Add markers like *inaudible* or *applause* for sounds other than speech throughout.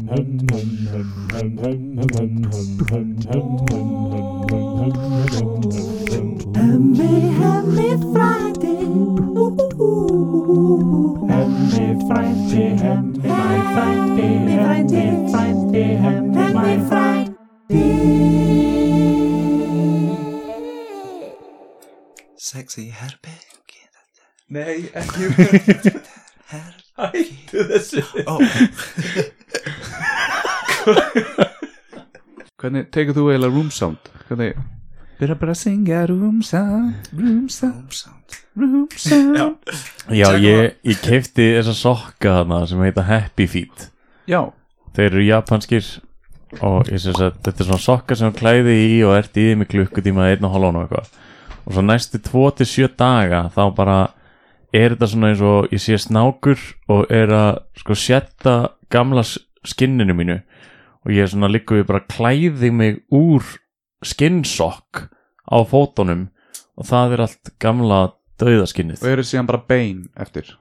Hemmi, hemmi frændi Hemmi frændi, hemmi frændi Hemmi frændi, hemmi frændi Sexy herbergi Nei, ekki Herbergi Hættu þessu Ó, Hvernig tekur þú eiginlega room sound? Hvernig Byrja bara að syngja room sound Room sound, room sound. Já, ég, ég keipti þessa sokka þarna sem heita Happy Feet. Já, Þeir eru japanskir og ég syns að þetta er svona sokka sem klæði í og ert í því með klukkutíma einn og hálfán og eitthvað. Og svo næstu 2-7 daga þá bara er þetta svona eins og ég sé snákur og er að sko sjetta gamla skinninu mínu og ég er svona líka við bara klæði mig úr skinnsokk á fótunum og það er allt gamla dauðaskinnið og eru síðan bara bein eftir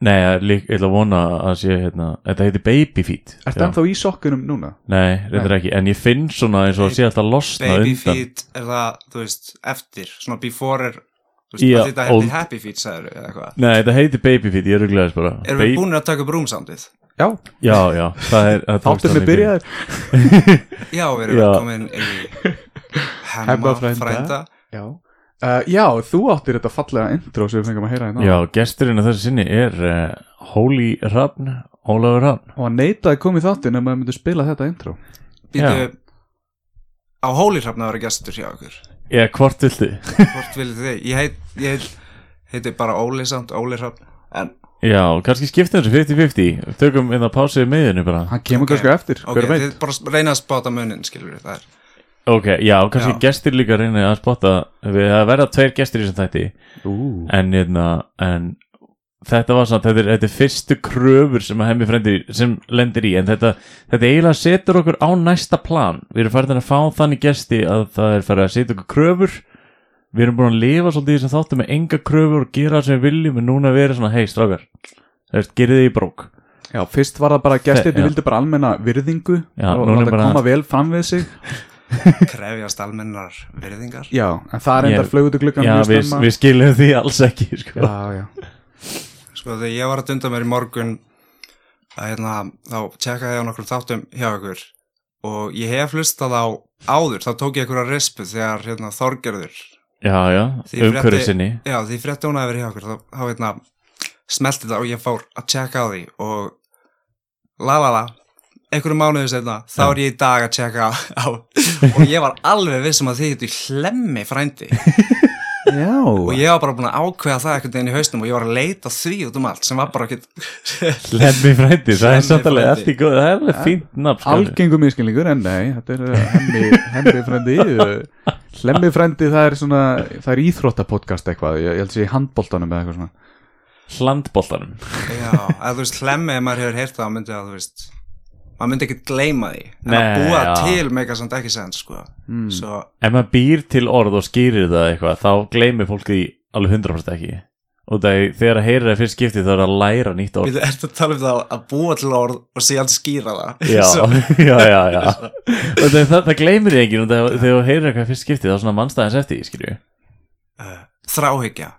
Nei, ég ætla að vona að sé hérna, þetta heiti baby feet Ertu Já. ennþá í sokkunum núna? Nei, reyndar ekki, en ég finn svona eins og að sé alltaf losna baby undan feet er það, þú veist, eftir Svona before er Þú veist, Já, þetta old. hefði happy feet, sagður eða eitthvað Nei, þetta heiti baby feet, ég er rugglegaðis bara Erum við Baby- búin að taka upp rúmsamdið? Já, Já, já, er með fyrir. byrjaður Já, við erum Já. komin í Hemma frænda. frænda Já uh, Já, þú áttir þetta fallega intro sem við fengum að heyra hérna Já, gesturinn af þessu sinni er uh, Holy Hrafn, Ólafur Hrafn Og hann neitaði komið þáttin ef maður myndi spila þetta intro Býtu Á hólirhafna að vera gestur hjá okkur Ég, hvort viltu? Hvort viljið þið? Ég heit, ég heit, heiti bara Óli samt, Óli Hrafn En, Já, kannski skipta þessu 50-50 Tökum einna pásiði miðinu bara. Hann kemur Ok. kannski eftir, ok, hver veit? þið bara reyna að spáta munin, skilur við það er Ok, já, kannski Já. gestir líka reyna að spotta. Við verða tveir gestir í þessum þætti. Ú, en, hérna, en þetta var svona, þetta er, þetta er fyrstu kröfur sem að hemmi frendi sem lendir í. En þetta, þetta eiginlega setur okkur á næsta plan, við erum farin að fá þannig gesti að það er farið að setja okkur kröfur við erum búin að lifa svolítið í þessum þáttum með enga kröfur og gera það sem við viljum en núna verið svona, hei strákar það gerið þið í brók. Já, fyrst var það bara Já. vildi bara almenna virðingu Já, og láta bara- koma vel fram við sig. *laughs* Krefjast almennar virðingar? Já, en það er enda Ég- flögutu gluggan já, við, við skiljum því alls ekki sko. Já, já. Sko þegar ég var að dunda mér í morgun að hérna, þá tjekkaði ég á nokkur þáttum hjá ykkur og ég hef hlustað á áður, þá tók ég ykkur að rispu þegar hérna, Þorgerður já, já, Því umhverju sinni. Já, því frétti hún að vera hjá okkur þá, þá hérna, smelti það og ég fór að tjekka á því og la la la einhverju mánuðu setna, þá er ég í dag að tjekka á, og ég var alveg vissum að þið þetta hlemmi frændi *laughs* Já, og ég var bara búin að ákveða það einhvern veginn í haustum og ég var að leita því út um allt sem var bara ekkert *laughs* Lemmi frændi, það er alveg frændi. eftir góð, það er alveg fínt nafn sko. algengu miskilningur en nei, þetta er uh, hemmi, hemmi frendi uh, frendi það er svona það er íþróttapodcast eitthvað, ég, held að sé í handboltanum eða eitthvað svona. Hlandboltanum Já, að þú veist, hlemmi ef maður hefur heyrt það, myndi að þú veist maður myndi ekkert gleyma því. En Nei, að búa já. til meika samt ekki sens sko. Mm. svo, Ef maður býr til orð og skýrir það eitthvað þá gleymir fólk því alveg 100% ekki. Og er þegar að heyra það fyrst skipti þá er að læra nýtt orð. Við ertu að tala um það að búa til orð og síðan skýra það? Já, *laughs* Svo, *laughs* já, já, já. Og það, það, það gleymir því enginn og það, þegar þú heyrir eitthvað fyrst skipti þá svona mannstæðins eftir því, skilju uh, þráhyggja.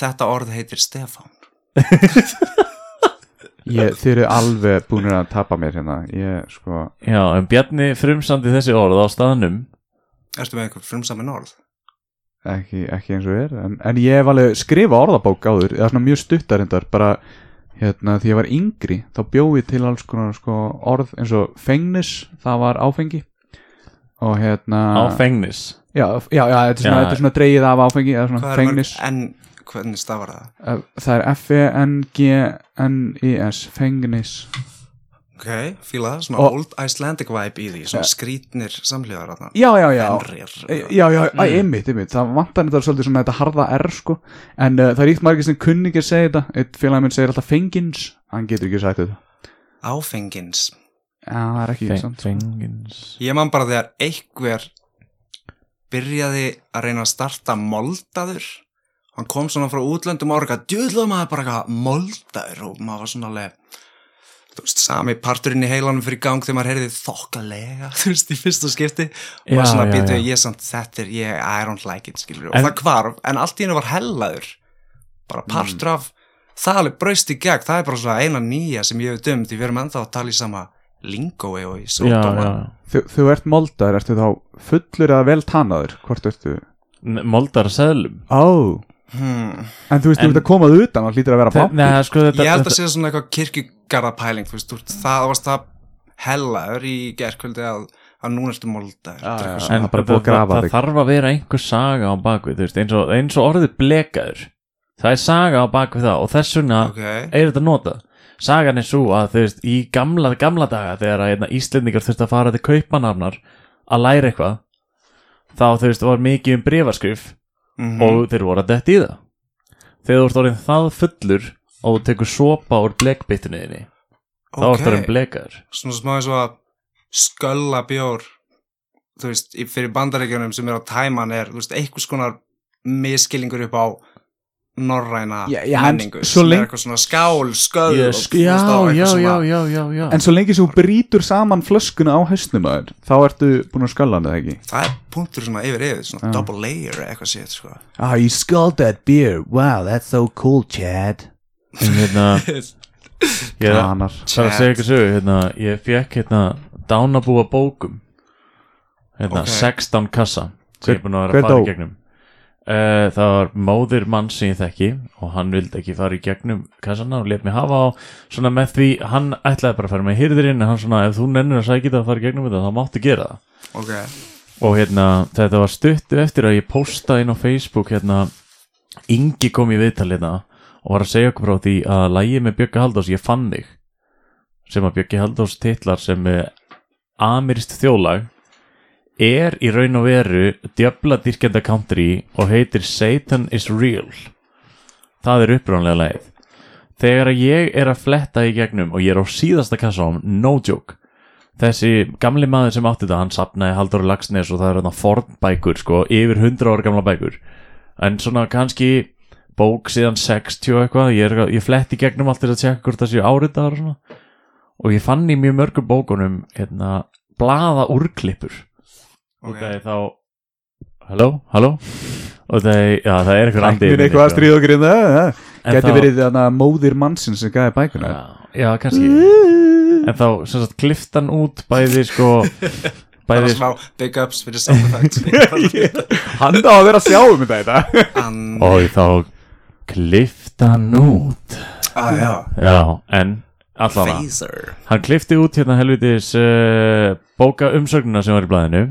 Þetta orð heitir Stefán *laughs* ég, þeir eru alveg búinir að tapa mér hérna. Ég sko. Já, en Bjarni frumsandi þessi orð á staðnum. Ertu með einhver frumsamin orð? Ekki, ekki eins og er en, en ég hef alveg skrifa orðabók áður. Eða svona mjög stuttarindar bara hérna því ég var yngri þá bjóði til alls konar sko orð eins og fengnis, það var áfengi. Og hérna á fengnis já, já, já, þetta er svona, er svona dreigið af áfengi eða svona hvað er mörg fengnis. En hvernig stafar það? Það er F-E-N-G-N-I-S fengnis ok, fíla það, svona Og- old Icelandic vibe í því svona skrítnir samhljóðar þarna. já, já, já. Fenrir Eh, Já, já, mm. einmitt, einmitt, það vantar þetta svolítið svona þetta harða R sko. En uh, það er ítt margir sem kunningir segja þetta. Eitt félagin minn segir alltaf fengins hann getur ekki sagt þetta. Áfengins Já, það er ekki Feng, samt. Fengins Ég man bara þegar einhver byrjaði að reyna að starta moldaður hann kom svona frá útlöndum og orga djöðlega maður bara eitthvað moldaður. Og maður var svona alveg þú veist, sami parturinn í heilanum fyrir gang þegar maður heyrði þokkalega *laughs* þú veist, í fyrsta skipti. Og maður svona býtu, ég samt þetta er, ég, I don't like it skilur, En- og það hvarf, en allt í hennu var hellaður. Bara partur af það alveg braust í gegn, það er bara svona eina nýja sem ég hef dömt, því við erum ennþá að tala í sama lingói og í já. Þú, þú ert moldaður, ertu þá fullur eða vel tannaður? Hvort ertu? Moldar seðlum. Ó, hmm. en þú veist, En- þú ert að komað utan og hlýtur að vera pappir Nei, sko, þetta, ég held að sé svona eitthvað kirkjugarðapæling þú veist, það varst það hellaður í gerkvöldi að, að núna ertu moldaður er já. svona- en það það, að það, það þarf að vera einhver saga á bakvið, þú veist, eins og, eins og orðið blekaður. Það er saga á bakvið það og þess vegna ok, er þetta notað. Sagan er svo að þú veist í gamla, gamla daga þegar að hérna, Íslendingar þurfti að fara til kaupanafnar að læra eitthvað þá þú veist var mikið um brefaskrif Mhm. og þeir voru að detti í það þegar þú ert orðin það fullur og þú tekur sopa úr blekbyttunniðinni þá Ok. ert orðin blekaður svona smá eins og að skölla bjór þú veist, fyrir bandaríkjunum sem er á tæman er, þú veist, einhvers konar miskillingur upp á norræna Já, já, en menningu svo sem lengi- er eitthvað svona skál, þú veist, já, svona- já, já, já, já. En svo lengi sem þú brýtur saman flöskuna á hausnum að þér Þá ertu búin að skalla hann eða ekki? Það er punktur svona yfir yfir, svona Já. double layer eða eitthvað sétt, sko. Ah, you sculled that beer. Wow, that's so cool, Chad. En hérna *laughs* ég er að- segja eitthvað sögu hérna, ég fekk hérna dánabúa bókum. Hérna, Ok. 16 kassa sem ég er búin að vera að fara í gegnum það var móðir mann sem ég þekki og hann vildi ekki fara í gegnum kassana og let mig hafa á svona með því, hann ætlaði bara að fara með hýrðirinn en hann svona, ef þú nennir að sækja það að fara í gegnum þetta, þá máttu gera það. Ok, og hérna, þetta var stuttu eftir að ég postaði inn á Facebook hérna, Ingi kom í viðtal hérna og var að segja okkur frá því að lægið með Bjöggi Haldós, ég fann þig sem að Bjöggi Haldós titlar sem eh, amirist þjólag er í raun og veru djöfladýrkenda country og heitir Satan is real. Það er uppránlega lagið. Þegar ég er að fletta í gegnum og ég er á síðasta kassa á no joke. Þessi gamli maður sem átti þetta hann sapnaði Haldur Lagsnes og það er hann fornbækur sko, yfir 100 ára gamla bækur. En svona kannski bók síðan 60 og eitthvað ég, er, ég fletti gegnum allt til að tjekka hvort það séu áritaðar og og ég fann í mjög mörgum bókunum hérna, blaða úrklippur og ok. Það er þá halló, halló? Og það er, já, það er eitthvað andi Ætlir yfir eitthvað að mig, stríða okkur inn það En Gæti þá- verið þarna móðir mannsinn sem gæði bækuna já, já, kannski. En þá, sem sagt, kliftan út bæði sko *laughs* bara bæði smá big ups fyrir sound effects *laughs* Hann á að vera að sjá um þetta og þá kliftan út. Ah, já, já, en phaser. Hann klifti út hérna helvitis uh, bóka umsögnuna sem var í blæðinu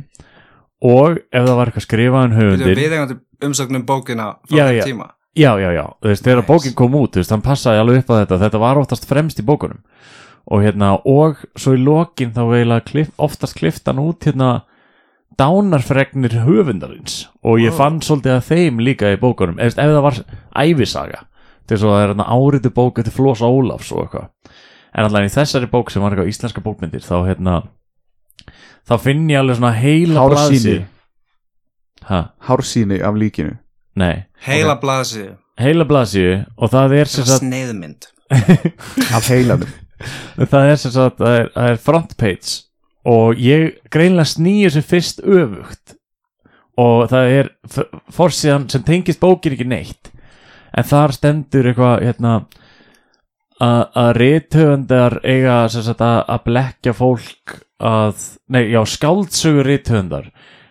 og ef það var eitthvað skrifað um höfundir við eigum umsögnum bókina frá já. tíma. Já, já, já, þú veist, þegar Nice. bókin kom út þú veist, hann passaði alveg upp á þetta. Þetta var oftast fremst í bókunum. Og hérna, og svo í lokin þá eiginlega klif, oftast kliftan út hérna dánarfregnir höfundarins. Og ég Wow. fann svolítið að þeim líka í bókunum. Ef, ef það var ævisaga til svo að það er hérna áriðu bók eftir Flosa Ólafs og eitthvað. En allan í þessari bók sem var eitthvað íslenska bókmyndir þá hérna þá finn ég alveg svona heila Hársýni. blaðsíðu. ha, Hársýni af líkinu. Nei. Heila okay. blaðsíðu, heila blaðsíðu og það er sem sagt sneiðmynd. *laughs* Af heilanum. Það er sem sagt það er, það er front page. Og ég greinlega snýju sem fyrst öfugt. Og það er f- forsíðan sem tengist bókin ekki neitt. En þar stendur eitthvað hérna að rithöfundar eiga sagt að, að blekja fólk að, nei, já, skáldsögur rithöfundar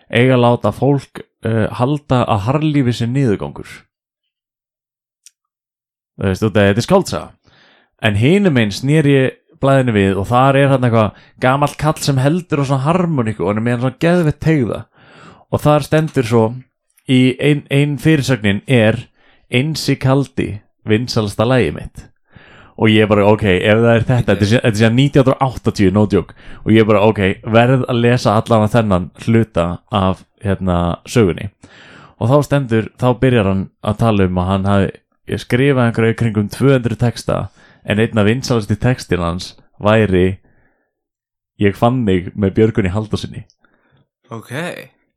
eiga að láta fólk uh, halda að harlífi sem niðurgangur. Þú veist, þetta er skáldsaga. En hinum einn snýr ég blæðinu við og þar er hann eitthvað gamall kall sem heldur á svona harmoníku og hann er með hann svona geðvett tegða og þar stendur svo í ein, ein fyrirsögnin er einsi kaldi vinsalasta lægi mitt og ég bara ok, ef það er þetta þetta er sér 1980, no joke. Og ég bara ok, verð að lesa allan að þennan hluta af hérna sögunni. Og þá stendur, þá byrjar hann að tala um að hann hafi skrifað einhverju í kringum 200 texta en einn af vinsalasti textin hans væri ég fann þig með Björgunni Halldósinni ok,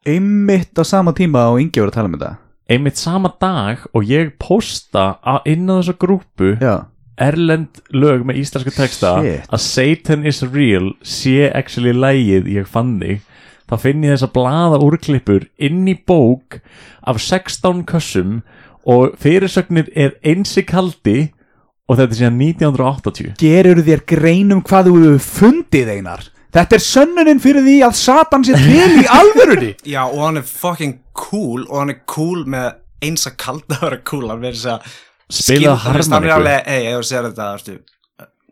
Einmitt á sama tíma og Ingi voru að tala um þetta. Einmitt sama dag og ég posta inn á þessa grúpu Já erlend lög með íslenska texta Shit. að Satan is real sé actually lægið ég fann þig þá finn ég þessa blaða úrklippur inn í bók af 16 kössum og fyrirsögnir er einsi kaldi og þetta er síðan 1980 Gerur þér greinum hvað þú hefur fundið einar? Þetta er sönnunin fyrir því að Satan sé til í alvörunni. *laughs* Já, og hann er fucking cool og hann er cool með eins að kalda að vera cool hann verður þess að Er alveg, ei, ef þú sér þetta, þú veist,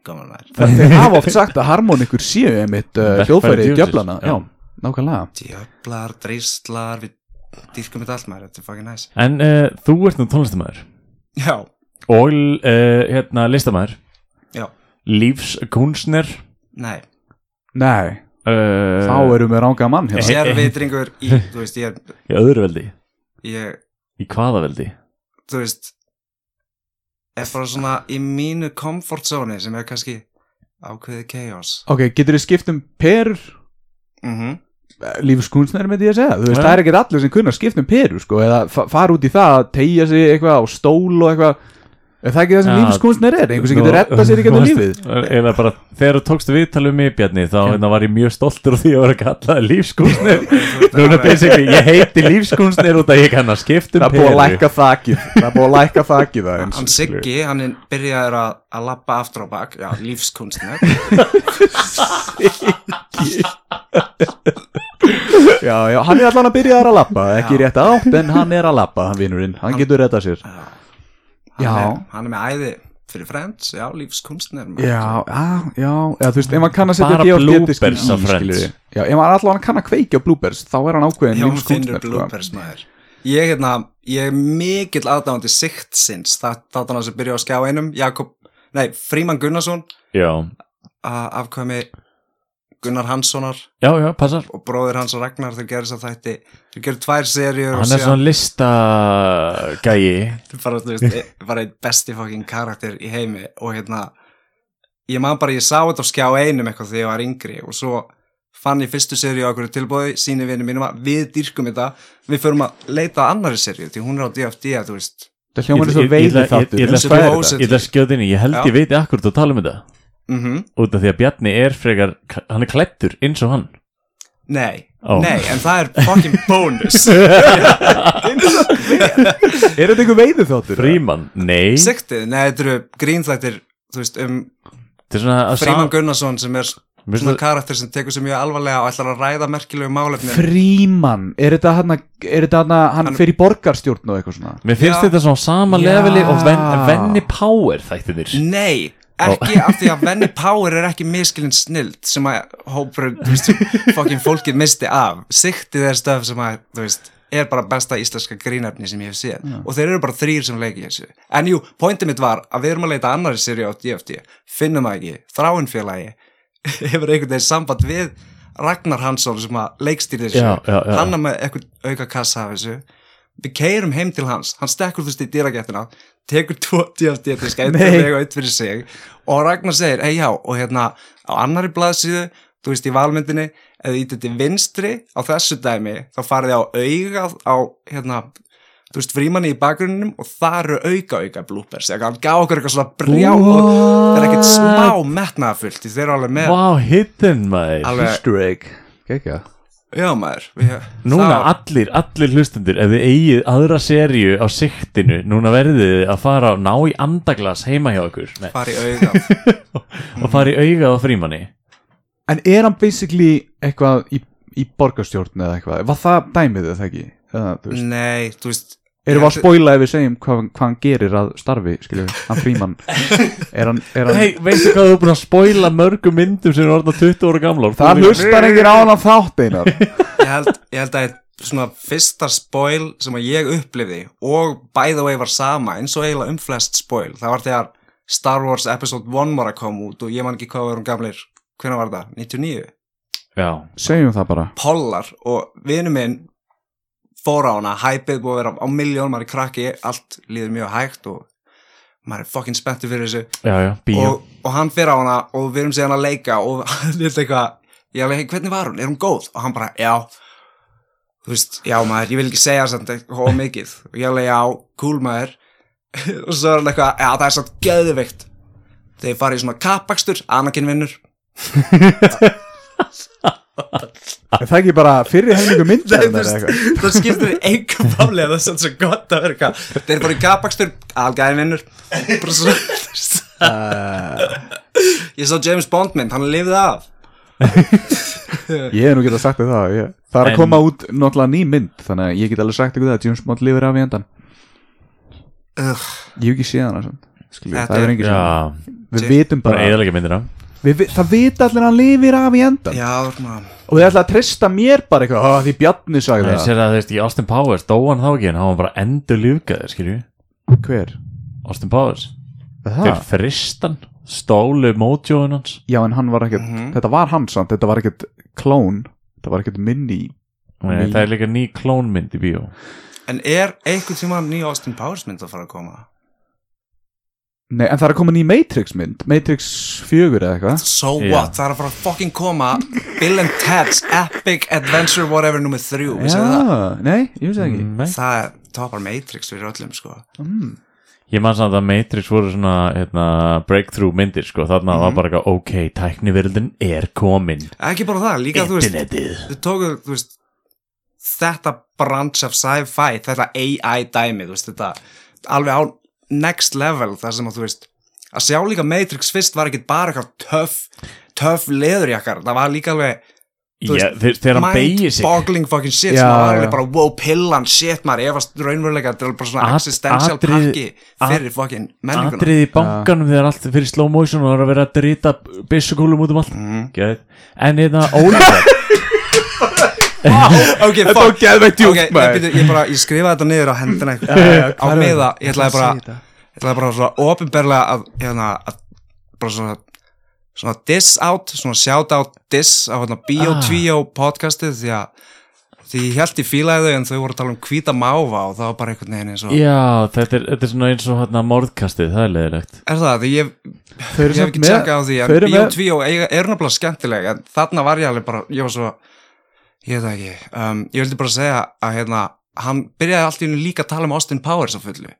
gaman nær Þeir hafa oft sagt að harmonikur séu einmitt uh, hljóðfæri djöfulsins, djöflana já. Nákvæmlega. Djöflar, dríslar, við dýrkum þetta allt maður, þetta er fucking nice. En uh, þú ert nú tónlistamæður Já, og uh, hérna listamæður já, lífskunstner. Nei. Nei, uh, þá erum við ránga mann hérna. Sér vitringur í, þú veist, ég, í öðru veldi. ég, í hvaða veldi? Þú veist er bara svona í mínu comfort zone sem er kannski ákveðið chaos. Ok, getur þið skipt um perur? Mhm. Lífskunstnir með því að segja, þú veist, Já. það er ekkert allir sem kunna skipt um perur, sko, eða fa- fara út í það að tegja sig eitthvað á stól og eitthvað er það ekki það sem Já. lífskunstnir er, einhver sem getur rettað sér í getur *laughs* lífið? Eða bara, þegar þú tókst viðtalið mig Bjarni þá hérna, var ég mjög stoltur af því að vera kallað lífskunstner *laughs* Núna basically, ég heiti lífskunstner út að ég kann að skipta um það búið að peru. lækka þakið. Það búið að lækka þakið það hann Siggi, hann er byrjaður að, að lappa aftur á bak, já, lífskunstner já, já, hann er allan að byrja að lappa ekki rétt átt, en hann er að lappa hann vinurinn, hann getur rettað sér hann, Já. Hann er með æði fyrir Friends, já, lífskunstner maður. já, já, já, eða þú veist, ef hann kann að setja Bara í, af Friends. já, ef hann allan kann að kveikja á bloopers þá er hann ákveðin já, hann finnur lífskunstner sko. maður ég, hérna, ég er mikill aðdáðandi Sigtsins, það þáttan að sem byrja á skjá einum, Jakob, nei, Fríman Gunnarsson Já, að afkvæmi Gunnar Hanssonar já, já, passar. og bróðir hans og Ragnar þeir gerðu þess að þætti. Þeir gerðu tvær serjur og Hann er svona listagægi *laughs* bara, veist, bara einn besti fucking karakter í heimi og hérna ég man bara, ég sá þetta á skjá einum eitthvað þegar ég var yngri og svo fann ég fyrstu serju á okkur tilbúi, síni vinni mínum að við dýrkum þetta, við förum að leita að annari serju, því hún er á DFD, þú veist. Það hljómar Ég- ég- veiði ég- ég- ætla að skjóta inn í, ég held Já. ég veit akkur þú tala um þetta mm út af því að Bjarni er frekar hann er klættur eins og hann. Nei, Ó. nei, en það er fucking bonus *laughs* er þetta einhver veiði þáttur? Fríman, nei. Siktið, nei, þetta eru grínþættir þú veist, um Þetta er svona að Fríman Gunnarsson sem er svona karakter sem tekur sér mjög alvarlega og ætlar að ræða merkilegu málefni. Fríman, er þetta hann er þetta hann hann í borgarstjórn og eitthvað svona? Mér finnst Já. þetta svona sama leveli og Ven- Venni Power þættinir Nei, ekki af því að Venni Power er ekki miskilinn snild sem að hópur, þú veist, fokkin fólkið misti af. Siktið er stöf sem að, þú veist, er bara besta íslenska grínefni sem ég hef séð. Og þeir eru bara þrýr sem leiki þessu. En jú, pointið mitt var að við erum að leita annari seri á DFT. Finnum það ekki, þráinfélagi *laughs* hefur einhvern veginn samband við Ragnar Hansson sem að leikstýri þessu. Já, já, já. Hann er með eitthvað auka kassa af þessu. Við keirum heim til hans, hann stekkur þú veist í dýragettina, tekur tvo mig og Ragnar segir, hei já, og hérna á annari blaðsíðu, þú veist í valmyndinni eða ítið til vinstri á þessu dæmi, þá farið á augað á, hérna þú veist, frímanni í bakgrunninum og það eru auka auka bloopers, hann gaf okkur eitthvað svona brjá og það er ekkert smá metnaðafullt, þeir eru alveg með Vá, hidden maður alveg, Easter egg. Gekka já maður við, Núna það- allir, allir hlustendur ef þið eigið aðra serju á siktinu núna verðið þið að fara og ná í andaglas heima hjá okkur Nei, fara í augað *laughs* og fara í augað á frímanni. En er hann basically eitthvað í, í borgarstjórn eða eitthvað? Var það dæmið eða ekki? Eða, þú nei, þú veist Erum við að spoila ef við segjum hvað, hvað hann gerir að starfi skilju, hann frímann? Er hann, er hann Hei, veistu hvað þú er búin að spoila mörgum myndum sem er orðna 20 ára gamlar? Það hlustar engir á hann þátt einar. Ég held, ég held að svona fyrsta spoil sem að ég upplifði og by the way var sama eins og eiginlega um flest spoil það var þegar Star Wars Episode 1 var að koma út og ég man ekki hvað við erum gamlir. Hvernig var það? 99? Já, Segjum það bara. Pollar og vinu minn fór á hana, hæpið búið að vera á miljón, maður er krakki, allt líður mjög hægt og maður er fokkin spenntur fyrir þessu. Já, já, og, og hann fyrir á hana og við erum síðan að leika og *laughs* hann er eitthvað ég alveg, hvernig var hún, er hún góð? og hann bara, já. Þú veist, já maður, ég vil ekki segja samt eitthvað mikið. Og ég alveg, já, cool maður. *laughs* Og svo er hann eitthvað, já það er samt geðvikt þeir fara í svona kapakstur, Anakin *laughs* Er það ekki bara fyrir helmingu myndar það skiptir einhver máli að það er samt svo gott að vera eitthvað. Þeir í kapakstur, vinnur. Bara svo þú veist. ég sá James Bond mynd, hann lifði af. *laughs* Ég hef nú getað sagt þér það ég, Það er að En- koma út náttúrulega ný mynd Þannig að ég get alveg sagt það að James Bond lifir af í endan Ugh, Ég hef ekki séð Þetta Það er engin sem Já, Við vitum bara bara við, vi- Það vita allir að hann lifir af í endan já, svona. Og þið ætla að treysta mér bara eitthvað "Ó, Því Bjarni sagði Það það. sér að þú veist, í Austin Powers dó hann þá ekki en hann var bara endur lífgæður, skilju Hver? Austin Powers. Er Þeir fristan, stólu mótjóin hans? Já en hann var ekkert Mhm. Þetta var hann samt, þetta var ekkert klón. Þetta var ekkert minni Nei. Það er líka ný klónmynd í bíó. En er einhvern tíma ný Austin Powers mynd að fara að koma? Nei en það er að koma ný Matrix mynd. Matrix 4 eða eitthvað. So what? Það er að fara að fucking koma Bill and Ted's Epic Adventure Whatever nummer 3 Vissu það? Já, nei, ég veist það ekki. Nei. Það toppar Matrix fyrir öllum sko. Mm. Ég man samt að Matrix voru svona hérna, breakthrough myndir sko, þarna var bara eitthvað ok, tækniverildin er komin. Ekki bara það, líka þú veist Internetið. Þau tóku, þú veist Þetta branch of sci-fi Þetta AI dæmi, þú veist Þetta alveg á next level Það sem að þú veist Að sjá líka Matrix fyrst var ekki bara eitthvað töff Töff leðurjakkar. Það var líka alveg sig. mind-boggling fucking shit Já, sem var alveg bara wow pillan shit maður efast raunveruleika þetta er bara svona existential atrið- pakki fyrir fucking menninguna. Atrið í bankanum þegar allt fyrir slow motion og það er að vera að drita byssukúlum út um allt. Mhm. En hérna Oliver *laughs* ok, Þetta fuck. var geðveikt djúpt, Ok, maður. ég, byrju, ég, bara, ég skrifaði þetta niður á hendina á miða, ég ætlaði bara ég ætlaði bara svona ofinberlega að, hérna, að bara svona svona diss out, svona shout out diss á hérna Bio Ah. Tvíó podcastið því að því ég held ég fílaði þau en þau voru að tala um hvíta máva og það var bara einhvern veginn eins og Já, þetta er, þetta er svona eins og hérna mórðkastið, það er leðilegt er það, því ég, ég hef samt ekki með tjekkað á því en eru Bio með- Tvíó eiga- er náttúrulega skemmtileg en þarna var ég alveg bara, ég var svo ég veit það ekki, um, ég vildi bara segja að hérna, hann byrjaði allt í hennu líka að tala um Austin Powers á fullu.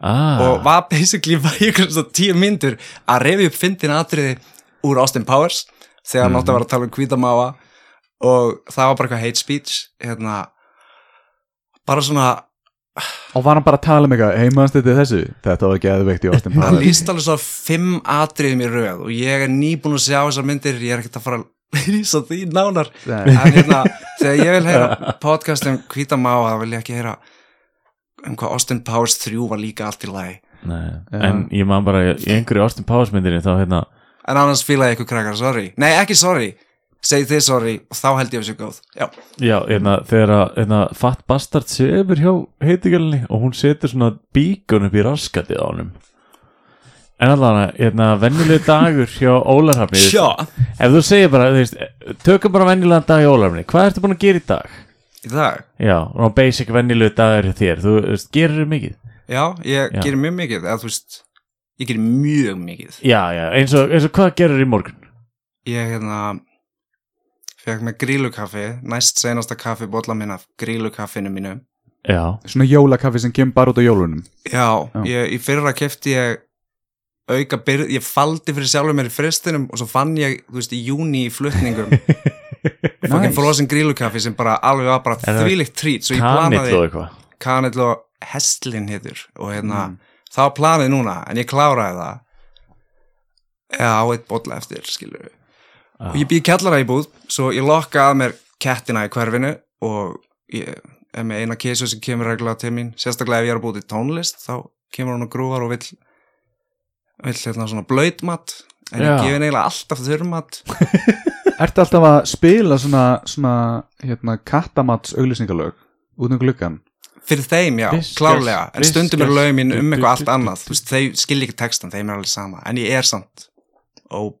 Ah, og var basically *laughs* bara í einhverjum svona tíu myndur að reyfi upp fyndin atriði úr Austin Powers þegar hann átti að vera að tala um hvítamáa og það var bara eitthvað hate speech hérna bara svona, Og var hann bara að tala um eitthvað Heimaðast þetta þessu? Þetta var geðveikt í Austin hann Powers. líst alveg svo fimm atriðum í röð og ég er nýbúin að sjá þessar myndir, ég er ekkert að fara að *laughs* lýsa því nánar. Nei. en hérna, *laughs* þegar ég vil heyra podcast um hvítamáa, þá vil ég ekki heyra um hvað Austin Powers 3 var líka allt í lagi. Nei, en ég man bara í *laughs* einhverju Austin Powers myndinni þá hérna. En annars fílaði ég ykkur krakkar, sorry. Nei, ekki sorry, segi þið sorry og þá held ég að þessu góð. Já, Já, hérna, þegar að hérna, Fatt Bastard sefur hjá heitigjölinni og hún setur svona bíkun upp í raskatið á honum En allavega, hérna, venjulegu dagur hjá Ólarhafni sjá Ef þú segir bara, þú veist, tökum bara venjulegan dag hjá Ólarhafni Hvað ertu búin að gera í dag? í dag, Já, og basic venjulegu dagur hjá þér Þú veist, gerir þér mikið? já, ég Já. gerir mjög mikið eða þú veist, ég gerir mjög mikið Já, já, eins og, eins og hvað gerir í morgun? ég hérna fekk með grílukaffi næst senasta kaffi bólla minn af grílukaffinu mínu Já, Svona jólakaffi sem kemur bara út á jólunum já, Já. Ég, í fyrra kefti ég auka byrð, ég faldi fyrir sjálfur mér í fristinum og svo fann ég, þú veist, í júni í flutningum *laughs* fokkin Nice. frosin grílukaffi sem bara alveg var bara það þvílíkt trít svo ég planaði Kanill og Hestlin hittur og hérna, Mm. það var planið núna en ég kláraði það eða á eitt bolla eftir skilur Ah. og ég býð kjallara í búð svo ég lokka að mér kettina í hverfinu og ég er með eina kísu sem kemur reglulega til mín sérstaklega ef ég er að búið til tónlist þá kemur hún og grúvar og vill vill hérna svona blöytmat en Já. ég gefi eiginlega alltaf þurrmat *laughs* Ertu alltaf að spila svona, svona hérna, kattamats auglýsingalög út um gluggan? fyrir þeim já, Viskas, klárlega en stundum er viskas, lögum mín um eitthvað allt annað þú veist, þeir skilja ekki textan, þeim er alveg sama en ég er samt og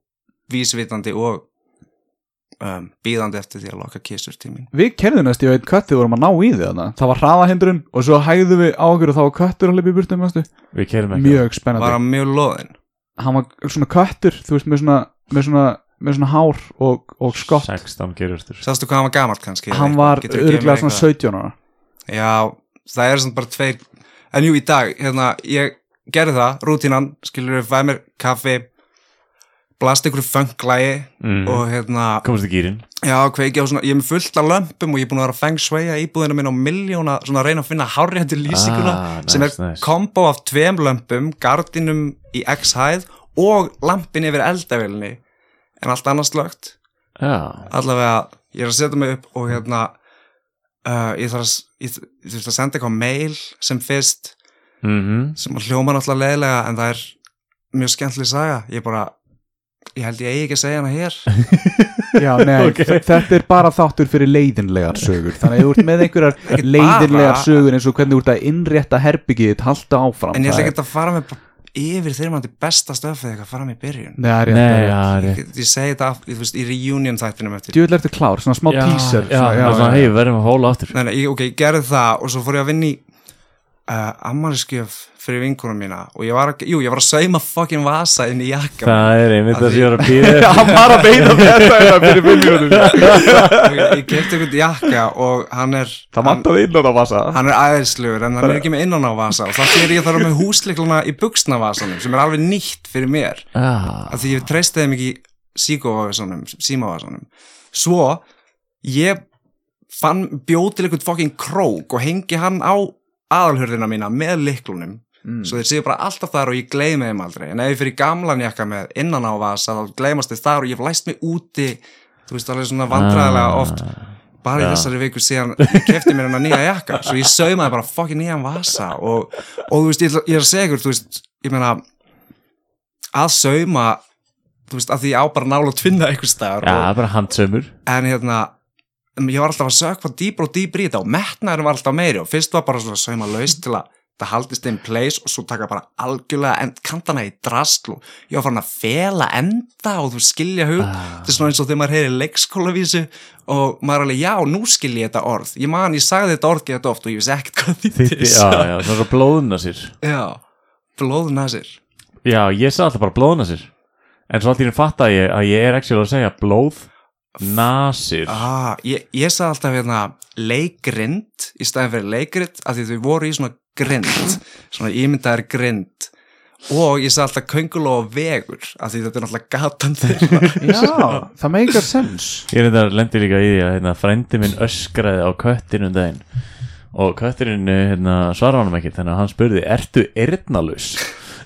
vísvitandi og um, býðandi eftir því að loka mín Við kerðum næst, ég veit köttið vorum að ná í því þarna. Það var hraðahindrun og svo hægðum við á okkur og þá var köttur að hlaupa í burtum. Við kerum ekki. Mjög spennandi. Var hann mjög loðin Hann var svona köttur, þú veist, með svona, með svona, með svona hár og, og skott. 16 gerustur sástu hvað hann var gamalt kannski? Hann var örglega svona eitthvað? 17 ára. Já, það er svona bara tveir. En jú, í dag, hérna, ég gerði það rútínan, skilur við, fæði mér kaffi blast einhverju fenglægi Mhm. og hérna komast í gýrin Já, kveiki á svona, ég er með fullt af lömpum og ég er búin að vera að feng sveia íbúðina minn á miljóna, svona að reyna að finna hárréttu lýsinguna Ah, nice, sem er nice. kombo af tveim lömpum, gardinum í X-hæð og lampin yfir eldavélinni. En allt annars slögt Já, allavega, ég er að setja mig upp og hérna uh, ég þurft að senda eitthvað mail sem fyrst mhm. sem að hljóma náttúrulega leiðilega en það er mjög skemmtileg saga. Ég bara, ég held ég ekki að segja hana hér. *laughs* Já, nei, Ok. þ- þetta er bara þáttur fyrir leiðinlegar sögur. Þannig að þú ert með einhverjar leiðinlegar sögur eins og hvernig þú ert að innrétta herbyggið þitt, halda áfram. En ég ætla ekki að fara með yfir maður til besta stöfið eitthvað fara með í byrjun. Nei, rétt, Nei, já, rétt. ég, ég segi þetta af- þú veist, í reunion þættinum eftir. Djúvill ertu klár, svona smá Já, teaser Já, svona, já, svona, hei, við verðum að hóla aftur. Nei, nei, ok, ég gerði það og svo fór ég að vinna í uh, ammaliðskjöf fyrir vinkunum mína og ég var að, jú, ég var að sauma fucking vasa inn í jakka Það er einmitt Að að því- ég var að býða Já, *laughs* hann var að beina þetta hérna fyrir mínútur ég, kefti einhvern jakka og hann er Það hann, vantaði inn á það vasa. hann er aðeinslugur en hann er ekki með innan á vasa. Og það fyrir ég þarf með húsleikluna í buksnavasanum sem er alveg nýtt fyrir mér. Já, af því ég treysti þeim ekki síkóvasanum, símavasanum. Svo ég fann bjóð til einhvern fucking krók og hengi hann á aðalhörðina mína með liklunum Mm. svo þeir séu bara alltaf þar og ég gleymi þeim aldrei. En ef ég fyrir gamlan jakka með innan á vasa þá gleymast þeir þar og ég hef læst mig úti. Þú veist alveg svona vandræðilega oft. Bara í Já. þessari viku síðan kefti mér hennar nýja jakka. Svo ég saumaði bara fucking nýjan vasa og, og þú veist, ég, ég er ykkur þú veist, ég meina að sauma þú veist, að því ég á bara nála að tvinna einhver staðar Já, og, en hérna ég var alltaf að sökva dýbra og dýbra í þetta og metnaðurinn var alltaf meiri og fyrst var bara svona sauma laus til að það haldist in place og svo taka bara algjörlega kantana í drastl og ég var farin að fela enda og þú skilja hug. Ah. þetta er svona eins og þegar maður heyri leikskólavísu og maður er alveg, já, nú skil ég þetta orð. Ég man, ég sagði þetta orð geta oft og ég vissi ekkert hvað Þitti, þýtti já, *laughs* já, svona svo blóðuna sér já, blóðuna sér Já, ég sagði alltaf bara blóðuna sér En svo fatta ég að ég er ekki að segja blóð nasir. Ah, ég, ég sagði alltaf hérna leikrind í staðin fyrir leikrit af því þau voru í svona grind *laughs* svona ímyndaðar grind. Og ég sagði alltaf köngul og vegur af því þetta er náttúrulega gatan þeirra. *laughs* Já, það meikar sens Ég er þetta lendi líka í því að hérna, frændi minn öskraði á köttinu um daginn. Og kötturinn hérna, svara honum ekki þannig að hann spurði, ertu erðnalus?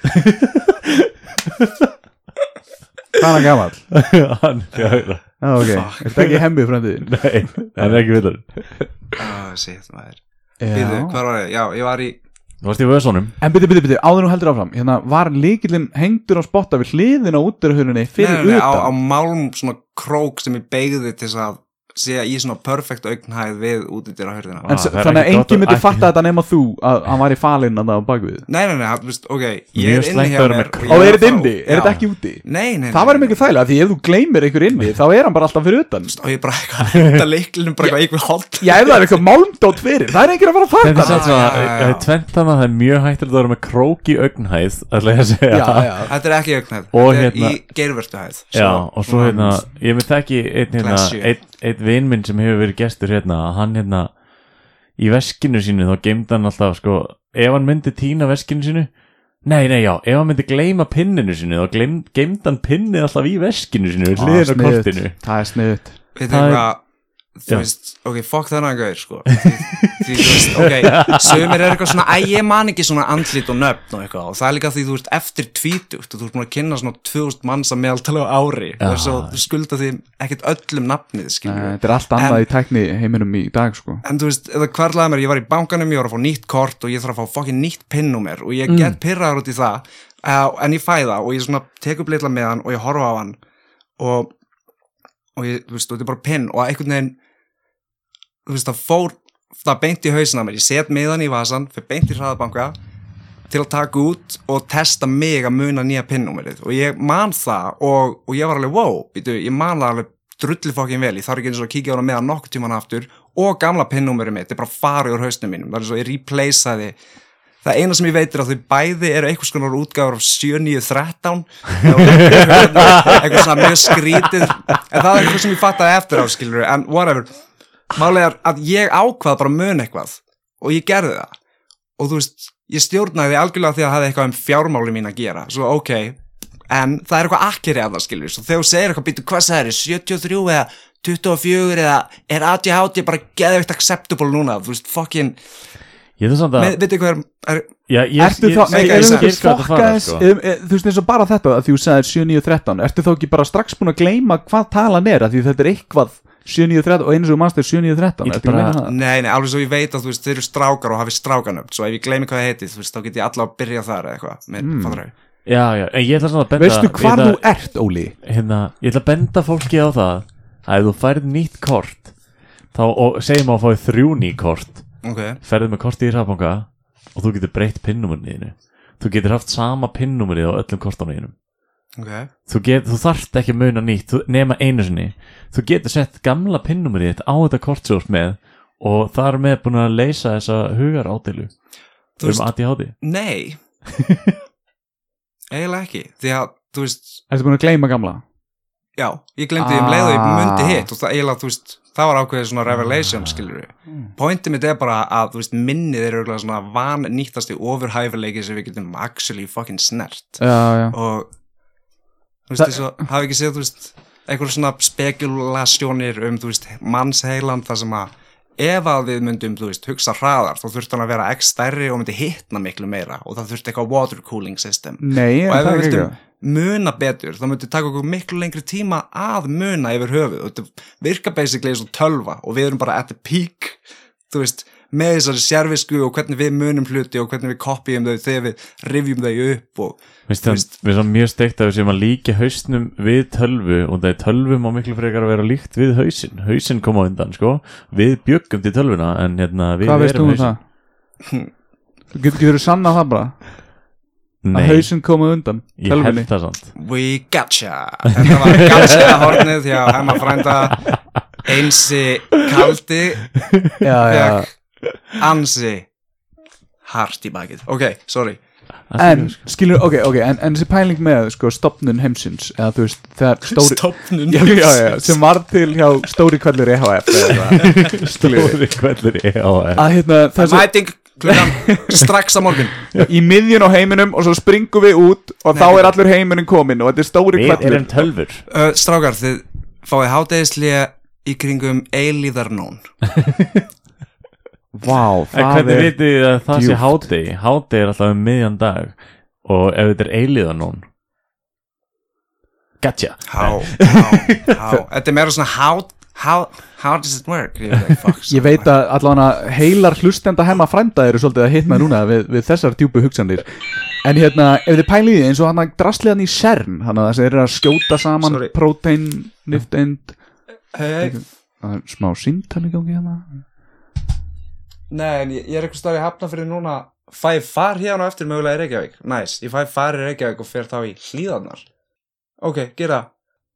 *laughs* Hvað er hann gamall? *laughs* hann fjögra Já, ok, Fuck. er þetta ekki hemmið framtíðin? *laughs* Nei, hann er ekki vitur ah, shit, maður Býðu, Já hvar var ég? Já, ég var í Þú varst í vöðsónum En byrju, byrju, byrju, áður nú heldur áfram Hérna, var líkillinn hengdur á spotta við hliðina á útdurahurunni fyrir nei, nei, nei, á, á utan? málum svona krók sem ég beigði til þess að sé í svona perfect augnhæð við útidýra hörðina En Ah, þannig að enginn myndi fatta þetta nema þú að hann var í falinn að það á bakvið Nei, nei, nei, veist, ok, ég Mjög er inni hjá mér og er þetta inni? Er þetta ekki úti? Nei, nei, nei Það væri mikið þægilega, því ef þú gleymir einhver inni þá er hann bara alltaf fyrir utan. Og ég bara eitthvað, þetta leiklinum bara eitthvað eitthvað hold Já, ef það er eitthvað málmdót fyrir, það er enginn að fara að er fatta það er tvent þannig að það að að einn hérna, Klesju. einn ein vinn minn sem hefur verið gestur hérna, hann hérna í veskinu sínu, þá geimd hann alltaf sko, ef hann myndi týna veskinu sínu nei, nei, já, ef hann myndi gleyma pinninu sínu, þá geimd hann pinnið alltaf í veskinu sínu, við hliðin á kortinu Það er sniðut Þetta Það er er- eitthvað, þú Já. veist, ok, fuck þennan gaur, sko. Því, því þú veist, ok, *laughs* sögumir er eitthvað svona, æ, ég man ekki svona andlit og nöfn og eitthvað. Og það er líka því þú veist, eftir tvítugt og þú ert búin að kynna svona 2000 manns að meðaltala á ári. Já. Og svo þú skulda því ekkert öllum nafnið, skilur Þetta er allt annað í tækni heiminum í dag sko. En þú veist, eða hvarlaði mér, ég var í bankanum, ég var að fá nýtt kort og ég þarf að fá fokkin nýtt pinnúmer og ég get pyrraður út í það, uh, en ég fæ það og ég svona tek upp litla með hann og ég horfa á hann og, og ég, þú veist, og þetta er bara pinn og einhvern veginn, þú veist, það fór, það beint í hausina mér, ég set miðan í vasan, fyrir beint í hraðabanka til að taka út og testa mig að muna nýja pinnúmerið. Og ég man það og, og ég var alveg, wow, býtu, ég man það alveg drulli fokkin vel, ég þarf ekki eins og að kíkja á hana meðan nokkuð tíman aftur. Og gamla pinnúmerið mitt, þetta er bara farið úr hausnum mínum, það er eins og ég replaceaði það eina sem ég veit er að þau bæði eru einhvers konar útgáður af 7-9-13 *laughs* eitthvað svona mjög skrítið. En það er eitthvað sem ég fattaði eftir á skilur en whatever, málega að ég ákvað bara mun eitthvað og ég gerði það. Og þú veist, ég stjórnaði algjörlega því að það hefði eitthvað um fjármáli mín að gera. Svo ok, en það er eitthvað akkeri af það skilur svo þegar þú segir eitthvað býtu hvað það er 73 eða 24 eða er ADHD bara geðvikt acceptable núna? Þú veist fucking, Ég er samt að veitir hvað er, er Já, ég, Ertu þá, sko. um, e, Þú veist eins og bara þetta að því þú sagðir 7, 9, 13 Ertu þá ekki bara strax búin að gleyma hvað talan er að því þetta er eitthvað 7, 9, 13 og eins og mannst er 7, 9, 13 Ég Ertu ekki að bara- meina það? nei, nei, alveg svo ég veit að þú veist þeir eru strákar og hafi strákanöfn svo ef ég gleymi hvað það heiti, þú veist, þá get ég allavega að byrja þar eitthvað, með mm. fattar Já, já, en ég ætla samt að benda Veistu ætla- þú ert, Óli? hérna, ég ætla að benda fólki á það að ef þú færð nýtt kort þá, segjum að fáið þrjú ný kort ok, ferðið með kortið í rafbanga og þú getur breytt pinnumurniðinu þú getur haft sama pinnumurið á öllum kortunniðinum ok. Þú, get, þú þarft ekki að muna nýtt þú, nema einu sinni. Þú getur sett gamla pinnumurið þitt á þetta kort sem þú ert með og það er með búin að leysa þessa hugar ádeilu Þú um ADHD Nei. *laughs* Eiginlega ekki því að, þú veist, Ertu búin að gleyma gamla? Já ég glemdi því um leið og ég Ah. mundi hitt og það eiginlega, þú veist, það var ákveðið svona revelation, skilur við pointið mitt er bara að, þú veist, minnið er auðvitað svona van nýttasti ofurhæfileiki sem við getum actually fucking snert. Já, já. Og þú veist, þess að hafi ekki séð, þú veist einhver svona spekulasjónir um, þú veist, mannsheilan þar sem að ef að við myndum, þú veist, hugsa hraðar þá þurfti hann að vera x stærri og myndi hitna miklu meira og það þurfti eitthvað water cooling system. Nei, og ef það við er ekki vildum muna betur þá myndi taka okkur miklu lengri tíma að muna yfir höfuð. Og þetta virka basically eins og tölva og við erum bara at the peak þú veist, með þessari sérvisku og hvernig við munum hluti og hvernig við kopjum þau þegar við rifjum þau upp og Mér Þú finnst það mjög steikt að við séum að líka hausnum við tölvu og það er tölvu má miklu frekar að vera líkt við hausin hausin kom á undan sko. Við bjöggum til tölvuna en hérna við Hvað veist þú erum um það? Þú getur ekki verið sanna það bara Nei, að hausinn komið undan ég held það samt. We gotcha. Þetta var gotcha hornið hjá hemma frænda einsi kaldi Já, já. fekk ansi hart í bakið. Ok, sorry. En, skilur, ok, ok, en, en þessi pæling með sko, stopnun heimsins eða þú veist, þegar stóri stopnun já, já, já, sem var til hjá stóri *laughs* kvælur EHF Stóri kvöldur í AF að hérna, þessi, mæting klukkan *laughs* strax á morgun. Í miðjun á heiminum og svo springum við út og þá er allur heiminin komin og þetta er stóri Við kvælur erum tölvur. Uh, strákar, þið fáið hátegislega í kringum eilíðarnón. *laughs* Það hvernig er vitið þið að það sé djúpt. hádegi? Hádegi er alltaf um miðjan dag og ef þetta er eiliðan nón Gotcha. How, how, how þetta er meira svona how, how, how does it work? Ég fuck, *laughs* Ég veit að allavega heilar hlustenda hemma frænda eru svolítið að hitna núna við, við þessar djúpu hugsanir. En hérna, ef þið pælið í því eins og hann að drasliðan í CERN hann að þessi eru að skjóta saman Sorry. prótein, nifteind hey, smá símtali gangi hérna. Nei, en ég, ég er eitthvað starf í hafnafyrir núna. Fæ far hérna á eftir mögulega í Reykjavík. Næs, ég fæ far í Reykjavík og fer þá í hlýðarnar Ok, gera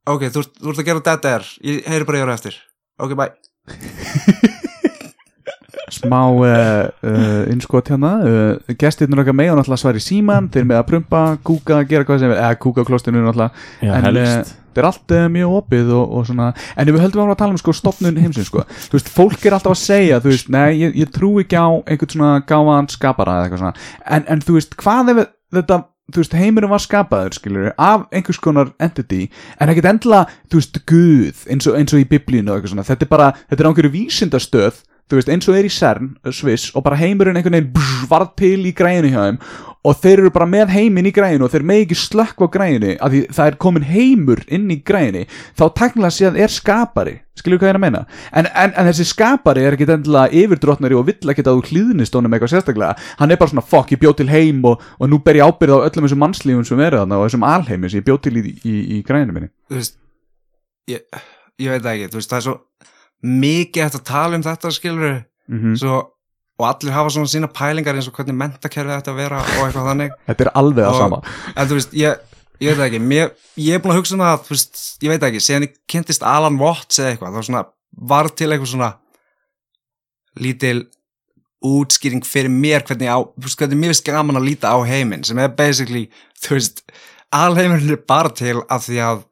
Ok, þú, ert- þú ert að gera dead air. Ég heyri bara ég á eftir. Ok, bye. *laughs* Smá uh, uh, innskot hérna. Uh, Gestirnur okkar með og náttúrulega svar í síman Þeir með að prumpa, kúka, gera hvað sem er. Eða kúka á klostinu náttúrulega. Já, en eh, þetta er allt uh, mjög opið og, og svona, en ef við höldum að tala um sko stopnun heimsins sko, þú veist, fólk er alltaf að segja, þú veist, nei, ég, ég trú ekki á einhvern svona gáðan skapara eða eitthvað svona, en, en þú veist, hvað ef þetta, þú veist, heimurinn var skapaður skilur, af einhvers konar entity, en ekkert endilega, þú veist, guð eins og, eins og í biblínu og eitthvað svona. Þetta er bara, þetta er á einhverju vísindastöð þú veist, eins og er í CERN, Sviss og bara heimurinn einhvern veginn brr, varð til í græðinu hjá þeim og þeir eru bara með heiminn í græðinu og þeir með ekki slökk á græðinu af því það er komin heimur inn í græðinu þá taknilega séð er skapari. Skilur hvað ég er að meina? En, en, en þessi skapari er ekki endilega yfirdrottnari og vill ekki að þú hlýðnist honum eitthvað sérstaklega. Hann er bara svona fuck ég bjóð til heim og, og nú ber ég ábyrð á öllum þessum mannslífum sem eru þarna og þessum alheimi sem ég bjóð til í, í, í græðinu minni. Þú veist Ég, ég veit það ekki, þú veist, það er svo Mikið eftir að tala um þetta skilur mm -hmm. Svo Og allir hafa svona sína pælingar eins og hvernig mentakerfið þetta að vera og eitthvað þannig. Þetta er alveg það sama. En þú veist, ég, ég veit ekki. Mér, Ég er búin að hugsa um það, þú veist, ég veit ekki. Síðan ég kynntist Alan Watts eða eitthvað þá svona var til eitthvað svona lítil útskýring fyrir mér hvernig á, þú veist, hvernig mér finnst gaman að líta á heiminn sem er basically, þú veist alheimurinn er bara til af því að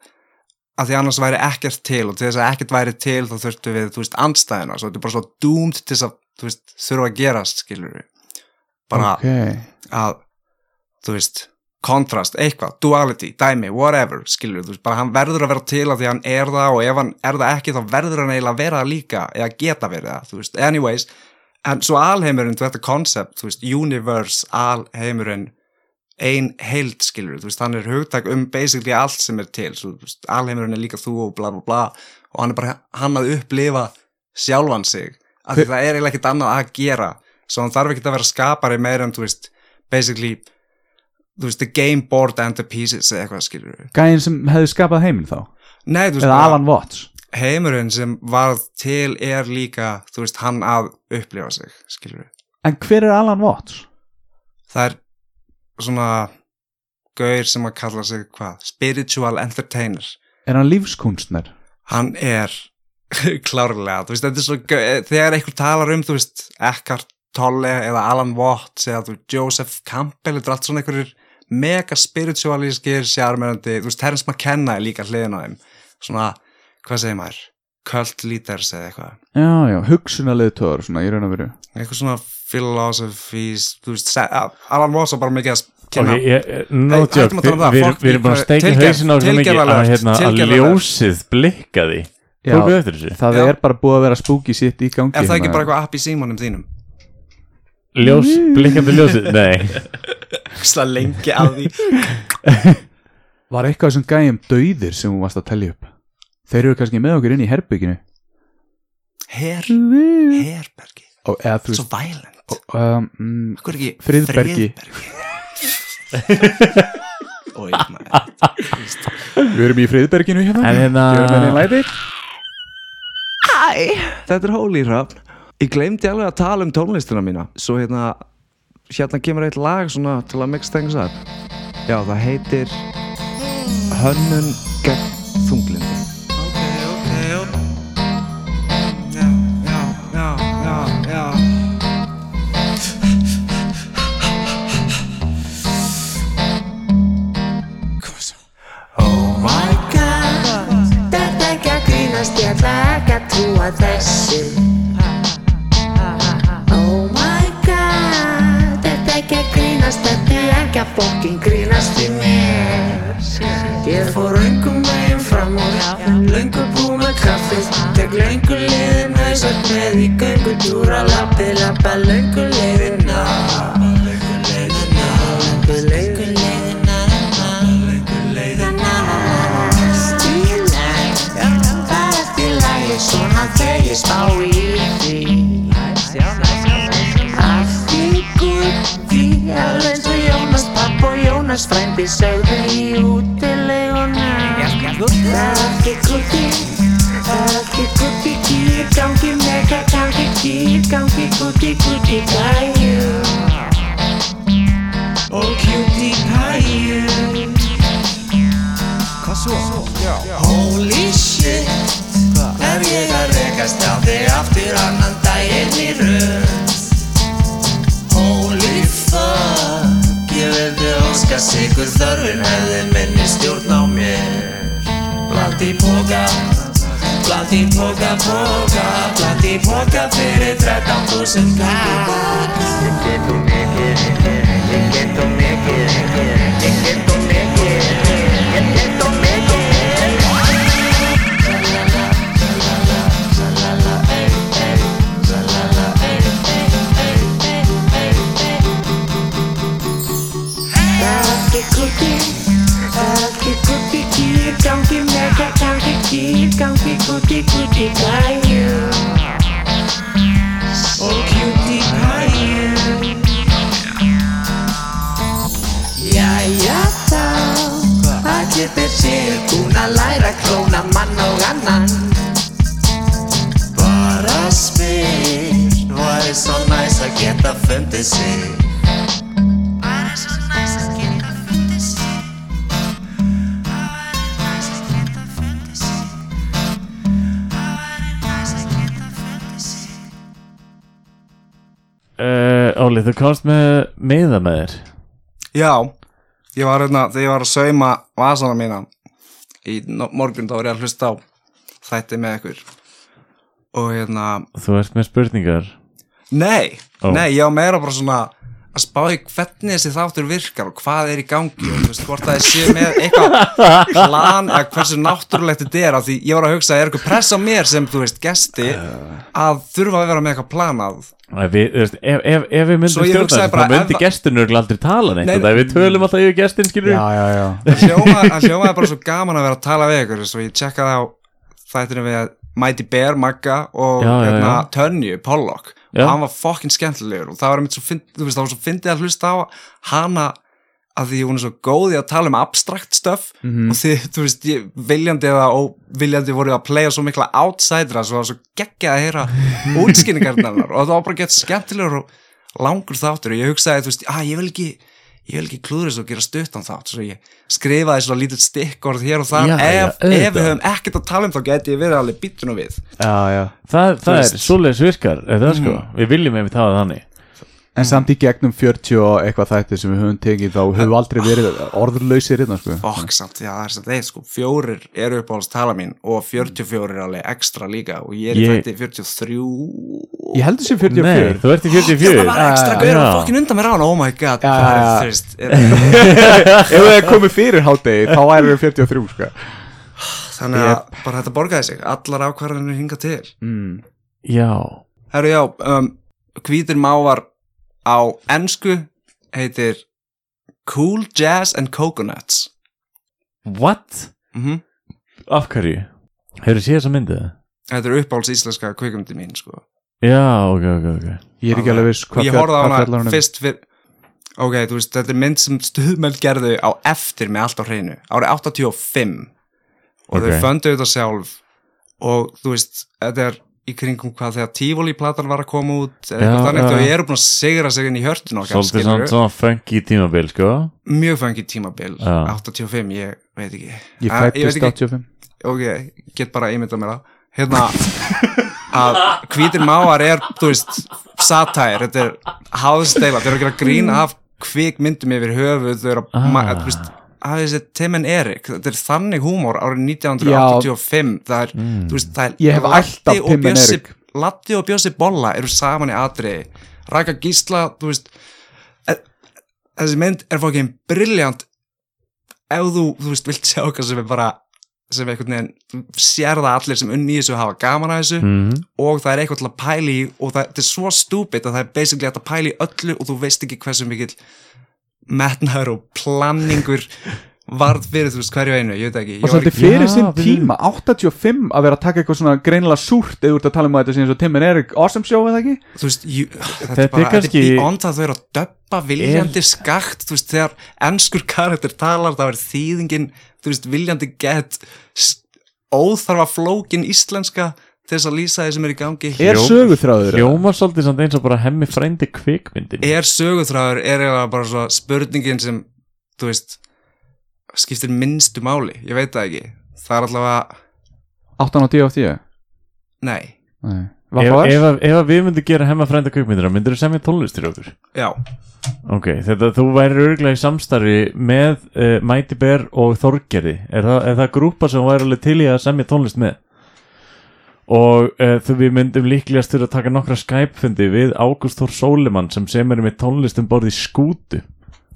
af því annars væri ekkert til og til þess að ekkert væri til þá þurftu við, þú veist, andstæðina svo þetta er bara svo doomed til þess að, þú veist, þurfa að gerast, skilur við bara ok, að þú veist, kontrast, eitthvað, duality, dæmi, whatever, skilur, þú veist, bara hann verður að vera til að því hann er það og ef hann er það ekki þá verður hann eiginlega að vera líka eða geta verið það, þú veist, anyways en svo alheimurinn, þetta koncept, þú veist, universe, alheimurinn ein heild, skilur, þú veist, hann er hugtak um basically allt sem er til, svo, veist, alheimurinn er líka þú og bla bla bla og hann er bara, hann að upplifa sjálfan sig, af því það er eiginlega ekkert annað að gera, svo hann þarf ekki að vera skapari meira en, þú veist, basically þú veist, the game board and the pieces eða eitthvað, skilur við. Gæinn sem hefði skapað heiminn þá Nei, þú veist, Eða Alan Watts heimurinn sem varð til er líka, þú veist, hann að upplifa sig, skilur við. En hver er Alan Watts? Það er svona gaur sem að kalla sig hvað? Spiritual entertainer. Er hann lífskunstner? Hann er *laughs* klárlega, þú veist, þetta er svo gau- þegar einhver talar um, þú veist, Eckhart Tolle eða Alan Watts eða Joseph Campbell, þetta er allt svona einhverjir mega spiritualískir, sjármennandi, þú veist, Terence McKenna er líka hliðin á þeim, svona, hvað segir maður? Cult leaders eða eitthvað. Já, já, hugsunarlið tóður svona í raun og veru. Eitthvað svona philosophies þú veist, Alan Watts var bara mikið að kynna tala um við fólk- við erum bara að tilgerð- hausin á svo mikið að, hérna, ljósið blikkaði Já. Það Já. er bara búið að vera spooky sitt í gangi er það ekki hérna. bara eitthvað app í símanum þínum? Ljós, blikkandi ljósið? Nei. *laughs* Hvistlega lengi að því. *laughs* Var eitthvað sem gæjum dauðir sem hún varst að tellja upp? Þeir eru kannski með okkur inn í herbygginu Her, herbergi og, eða þú Svo violent. um, mm, er Friðbergi. *laughs* Maður. Við erum í friðberginu hérna. En hérna Gjörðu með einn læti Hæ, þetta er Holy Hrafn. Ég glemdi alveg að tala um tónlistina mína. Svo hérna Hérna kemur eitt lag svona til að mix things up Já, það heitir Hönnun gegn að þessu Oh my god Þetta ekki að grínast, þetta ekki að fokkin grínast í mér Ég fór löngum megin fram og löngu bú með kaffið Tek löngu leiðin hausat með í göngu djúra lappið lappa löngu leiðina Þegar ég spá í því Allt í gutti Alveg eins og Jónas papp og Jónas frændi Sögðu í útileguna allt í er allt í gutti Kýr gangi mega gangi Kýr gangi gutti gutti gæju Og cutie pæju Hvað svo? Holy shit Er ég að rekast sigur þörfin hefði minni stjórn á mér. Bland í póka Bland í póka, póka Bland í póka fyrir 13.000 kall Ég get og mikið Ég get og mikið Ég get og mikið að læra klóna mann og annan. Bara spyr, væri svo næs að geta fundið sig. Óli, þú komst með miða með þér. Já, ég var hérna, þegar ég var að sauma vasana mína í morgun þá var ég að hlusta á þætti með ykkur. Og hérna, Þú ert með spurningar? Nei, Ó. nei, ég var meira bara svona að spá í hvernig þessi þáttur virkar og hvað er í gangi og þú veist, hvort það er sé með eitthvað plan að hversu náttúrulegt þetta er af því ég var að hugsa, er eitthvað press á mér sem, þú veist, gesti að þurfa að vera með eitthvað planað Nei, við, veist, ef, ef, ef við myndum stjórna þá myndi örugglega aldrei tala neitt Nei, við tölum alltaf yfir gestin Það hljómaði bara svo gaman að vera að tala við ykkur svo ég tjekkaði á þættinu við Mighty Bear, Magga og Já, já, hérna, já. Tönju, Pollock Já. hann var fokkin skemmtilegur og það var einmitt svo fynd, þú veist, það var svo fyndið að hlusta á hana að því hún er svo góð í að tala um abstrakt stöf Mhm. og því, þú veist, ég, viljandi eða óviljandi voru að playa svo mikla outsidera svo það var svo geggjað að heyra *laughs* útskynningarnar og það var bara gett skemmtilegur og langur þáttur og ég hugsaði, þú veist, að ég vil ekki ég vil ekki klúður þessu og gera stuttan þátt svo ég skrifaði svona lítið stikkorð hér og þar, Já, já, ef, ef auðvitað. við höfum ekkert að tala um þá geti ég verið alveg býttun og við. Já, já. Það, það er svoleiðis virkar, er það sko? Mm. Við viljum einmitt hafa það þannig En samt í gegnum 40 og eitthvað þætti sem við höfum tekið þá höfum við aldrei verið orðurlausir hérna sko. fokk samt, já það er samt eitt sko fjórir eru upp á alls tala mín og 44 er alveg ekstra líka og ég er í Ég- þætti 43 Ég heldur sem 44 Nei, þú ert í 44 það var ekstra Já, gauður og fokkin undan mér á hana, oh my god Já, hvað er, *laughs* er, Ef það er komið fyrir hátegi þá væri við 43 sko. þannig að bara þetta borgaði sig. Allar ákvarðanir hinga til. Mm. Já, Herru já, um, hvítir mávar á ensku heitir Cool Jazz and Coconuts what? mm Af hverju? Hefur séð þessa myndið? Þetta er uppáhalds íslenska kvikmyndi mín sko. Já, ok, ok, ok Ég er ekki alveg viss hvað fjallar hún um. fyrst fyrr ok, þú veist, þetta er mynd sem stuðmeld gerðu á eftir með allt á hreinu árið 85 og Ok. þau föndu þetta sjálf og þú veist, þetta er í kringum hvað þegar Tivoli platan var að koma út eða eitthvað þannig, þau já. eru búin að segra sig inn í hjörtun okkar, Svolítið svona, svona funky tímabil, sko mjög fengið tímabil Já. 85, ég veit ekki Ég fættist ekki, 85 ok, get bara ímyndað mér það hérna að hvítir mávar er, þú veist satire, þetta er háðsteila, þau eru að gera grín af kvikmyndum yfir höfuð, þau eru að Ah. þú veist, að þessi Tim and Eric þetta er þannig húmór árið 1985 það er, Mm. þú veist, það er Ég hef Latti alltaf og Bjössi-. Latti og Bjössi Bolla eru saman í atriði Raka Gísla, þú veist e- þessi mynd er fókin briljant ef þú, þú veist, vilt sjá okkar sem er bara sem einhvern veginn, sér það allir sem unni í þessu hafa gaman að þessu mm. og það er eitthvað til að pæli og það, þetta er svo stúpid að það er basically að pæli í öllu og þú veist ekki hversu mikill metnaður og planningur varð fyrir þú veist hverju einu, ég veit ekki ég Og svolítið ekki, fyrir sinn tíma 85 að vera að taka eitthvað svona greinilega súrt eða þú ert að tala um að þetta sé eins og Tim and Eric Awesome Show eða ekki? Þú veist, jú, þetta, Þetta er er bara, þetta kannski- er beyond að þau eru að döppa viljandi skakt, þú veist, þegar ennskur karakter talar, þá er þýðingin þú veist, viljandi gett óþarfa flókin íslenska þess að lýsa því sem er í gangi. Er eða? Hljómar svolítið samt eins og bara hemmi frændi kvikmyndin er söguþráður er eiginlega bara svo spurningin sem þú veist skiptir minnstu máli, ég veit það ekki. Það er allavega, 8 á 10 á 10 nei. Nei. Ef, ef, ef við myndum gera hemma frænda kvikmyndir myndir þú semja tónlist til okkur já, Ok, þetta þú væri örgulega í samstarfi með uh, Mighty Bear og Þorgerði. Er það, er það grúpa sem væri alveg til í að semja tónlist með og uh, þú við myndum líklegast til að taka nokkra Skype-fundi við Ágúst Þór Sólimann sem semur með tónlist um borði skútu.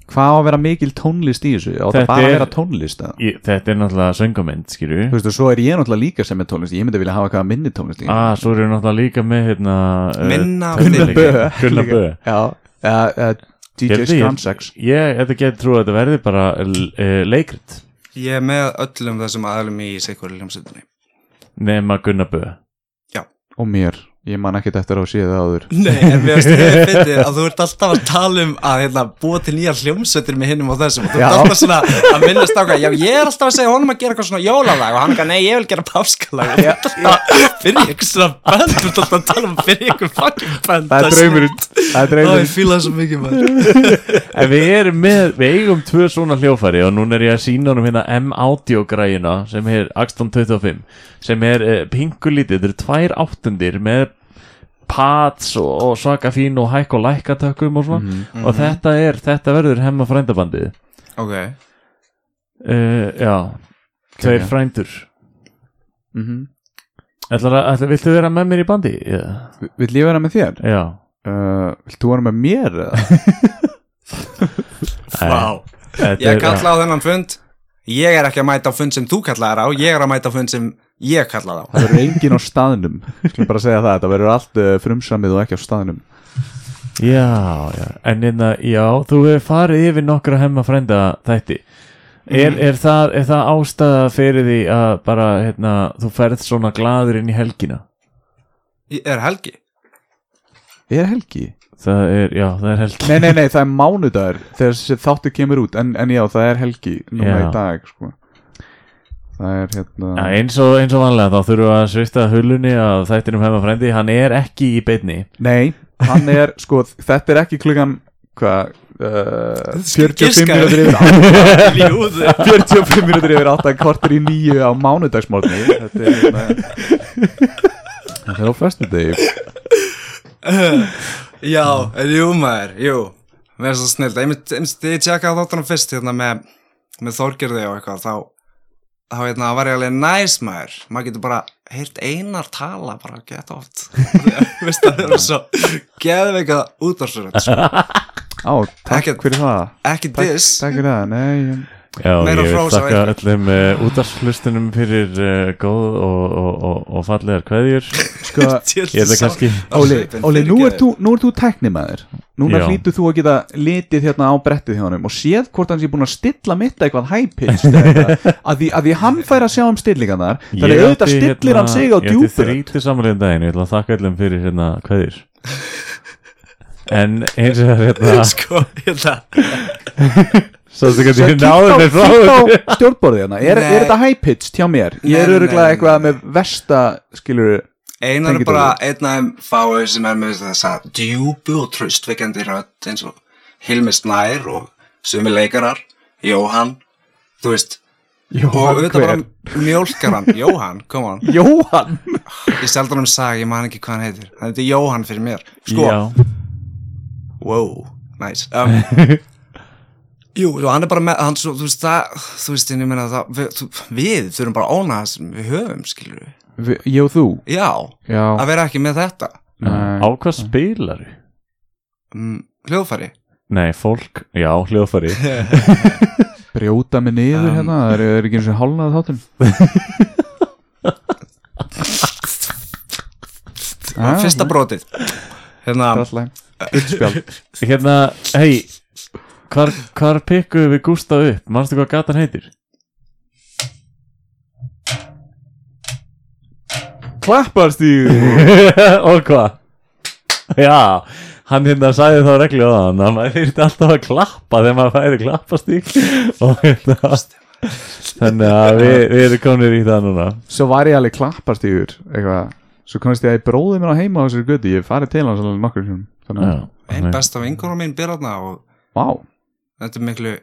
Hvað á að vera mikil tónlist í þessu? Á Þetta bara að er- vera tónlist eða? Í, Þetta er náttúrulega söngamind, skilju Þú veist og svo er ég náttúrulega líka sem er tónlist. Ég myndi vilja hafa eitthvað minni tónlist líka. Ah, svo erum við náttúrulega líka með hérna uh, Minna tölvuleiki. Bö Gunnar Bö Já. Uh, uh, DJ Gerðu, ég- Scansex. Ég, þetta getur trú að þetta verði bara uh, leikrit. Ég er með öllum þessum aðlum í Sikvöri hljómsveitinni nema Gunnar Bö Og mér, ég man ekkert eftir að séð það áður. Nei, en við veist, ég fyndið að þú ert alltaf að tala um að hérna, búa til nýjar hljómsveitir með hinnum og þessum. Og þú ert alltaf svona að minnast á hvað, já ég er alltaf að segja honum að gera eitthvað svona jólalag og hann ekki, nei ég vil gera páskalag. Og þú ert alltaf fyrir eitthvað svona band, þú ert alltaf að tala um fyrir eitthvað fucking band. Það er draumurinn. Það er Ó, ég draumurinn fíla það svo mikið maður. *laughs* En við erum með, við pads og, og svaka fín og hækk og lækkatökkum og svona Mhm. og þetta er, þetta verður hemma frændabandið Ok, uh, Já, tveir Geggjað. frændur Mhm. Ætlar að, ætlar, viltu vera með mér í bandi? Yeah. Vill ég vera með þér? Já Uh, Vilt þú vera með mér? eða? *laughs* Vá Ég kalla á þennan fund Ég er ekki að mæta á fund sem þú kallaðir á Ég er að mæta á fund sem ég kallaði á Það verður engin á staðnum Skulum bara segja það, þetta verður allt uh, frumsamið og ekki á staðnum Já, já, en hérna, já, þú hefur farið yfir nokkra hemma frænda þætti er, Mhm. er, það, er það ástæða fyrir því að bara, hérna, þú ferð svona gladur inn í helgina? Er Helgi Er helgi? Það er, já, það er helgi Nei, nei, nei, það er mánudagur þegar þáttu kemur út en, en já, það er helgi núna Já. í dag sko. Það er hérna Já, eins, og, eins og vanlega, þá þurfum við að svista hulunni að þættinum hemma frændi, hann er ekki í beinni. Nei, hann er, sko, þetta er ekki klukkan hvað uh, 45 giskaðu. minútur yfir 8 Ljúð 45 minútur yfir 8 kortur í nýju á mánudagsmórni Þetta er hérna Þetta er á föstu degi *laughs* Já, en jú maður, jú. Mér er svo snill Ég myndi, tjekka þáttunum fyrst hérna með, með Þorgerði og eitthvað þá, þá hérna var ég alveg næs maður. Maður getur bara heyrt einar tala bara gett oft. *laughs* Það er svo geðveika útvarsrödd sko. *laughs* Á, takk Ekkert- fyrir það. Ekki Takk, diss. takk fyrir það, nei Já, Meira ég vil þakka öllum uh, útarslustunum fyrir uh, góð og, og, og, og fallegar kveðjur *laughs* Sko, Ég er það kannski Óli, Óli nú, ert þú, teknimaður Núna Já. hlýtur þú að geta litið hérna á brettið hjá honum og séð hvort hann sé búin að stilla mitt eitthvað eitthvað. að, því, að því hann fær að sjá um stillingarnar þannig Ég auðvitað stillir hann sig á Ég átti djúpur þríti samanlegin daginn, ég ætla að þakka öllum fyrir hérna kveðjur. En eins og það er hérna *laughs* Sko, hérna *laughs* Sástu Svo hvernig ég kíktu náði mér frá stjórnborðið hérna. Er, er þetta high-pitched hjá mér? Ég er öruglega eitthvað með versta skilur Einar er bara einn af þeim fáið sem er með þessa djúbu og tröstveikandi rödd eins og Hilmi Snær og sumi leikarar, Jóhann, þú veist, og auðvitað bara mjólkaran, *laughs* Jóhann, come on, Jóhann? Ég seldur hann sag, ég man ekki hvað hann heitir, hann heitir Jóhann fyrir mér, sko, Já, wow, nice, um, *laughs* jú, og hann er bara með, hann svo, þú veist, það, þú veist, ég meina það, við, þú, við þurfum bara að óna það sem við höfum, skilur við, Vi- Ég og þú? Já, Já, að vera ekki með þetta, Nei. á hvað spilar um, hljóðfæri, Nei, fólk, já, hljóðfari *laughs* brjóta mig niður Um. hérna Það er, er ekki eins og hálnað þáttum *laughs* fyrsta brotið, hérna, Hérna, hei Hvar, hvar pikkuðu við Gústa upp? Manstu hvað gatan heitir? Klapparstíð *laughs* og hvað? Já, hann hérna sagði þá reglu á hann að maður þyrfti alltaf að klappa þegar maður færi klappastík og hérna þannig að við, við erum konir í það núna Svo var ég alveg klapparstíður eitthvað Svo komist ég að ég bróði mér á heima á þessari götu Ég hef farið til hans alveg nokkur Þannig að, einn besta vinkunum mín byrðarna og vá þetta er miklu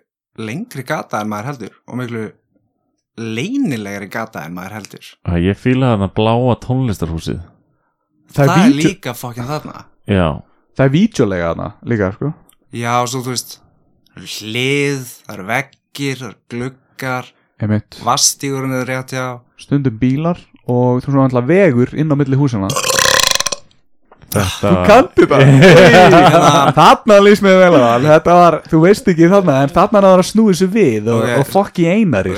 lengri gata en maður heldur og miklu leynilegri gata en maður heldur. Að ég fíla hann að bláa tónlistarhúsið. Það það, er, er líka fokkin þarna. Já, það er vídeolega hana líka sko. Já, svo þú veist það eru hlið, það eru veggir það eru gluggar, vastígurinn er rétt já Stundum bílar og þú svona alltaf vegur inn á milli húsana þetta Kanti það Þarna lýst mér vel á Þetta var, þú veist ekki þarna En þarna er það að snúið sér við Og, Ok. og fokk í einari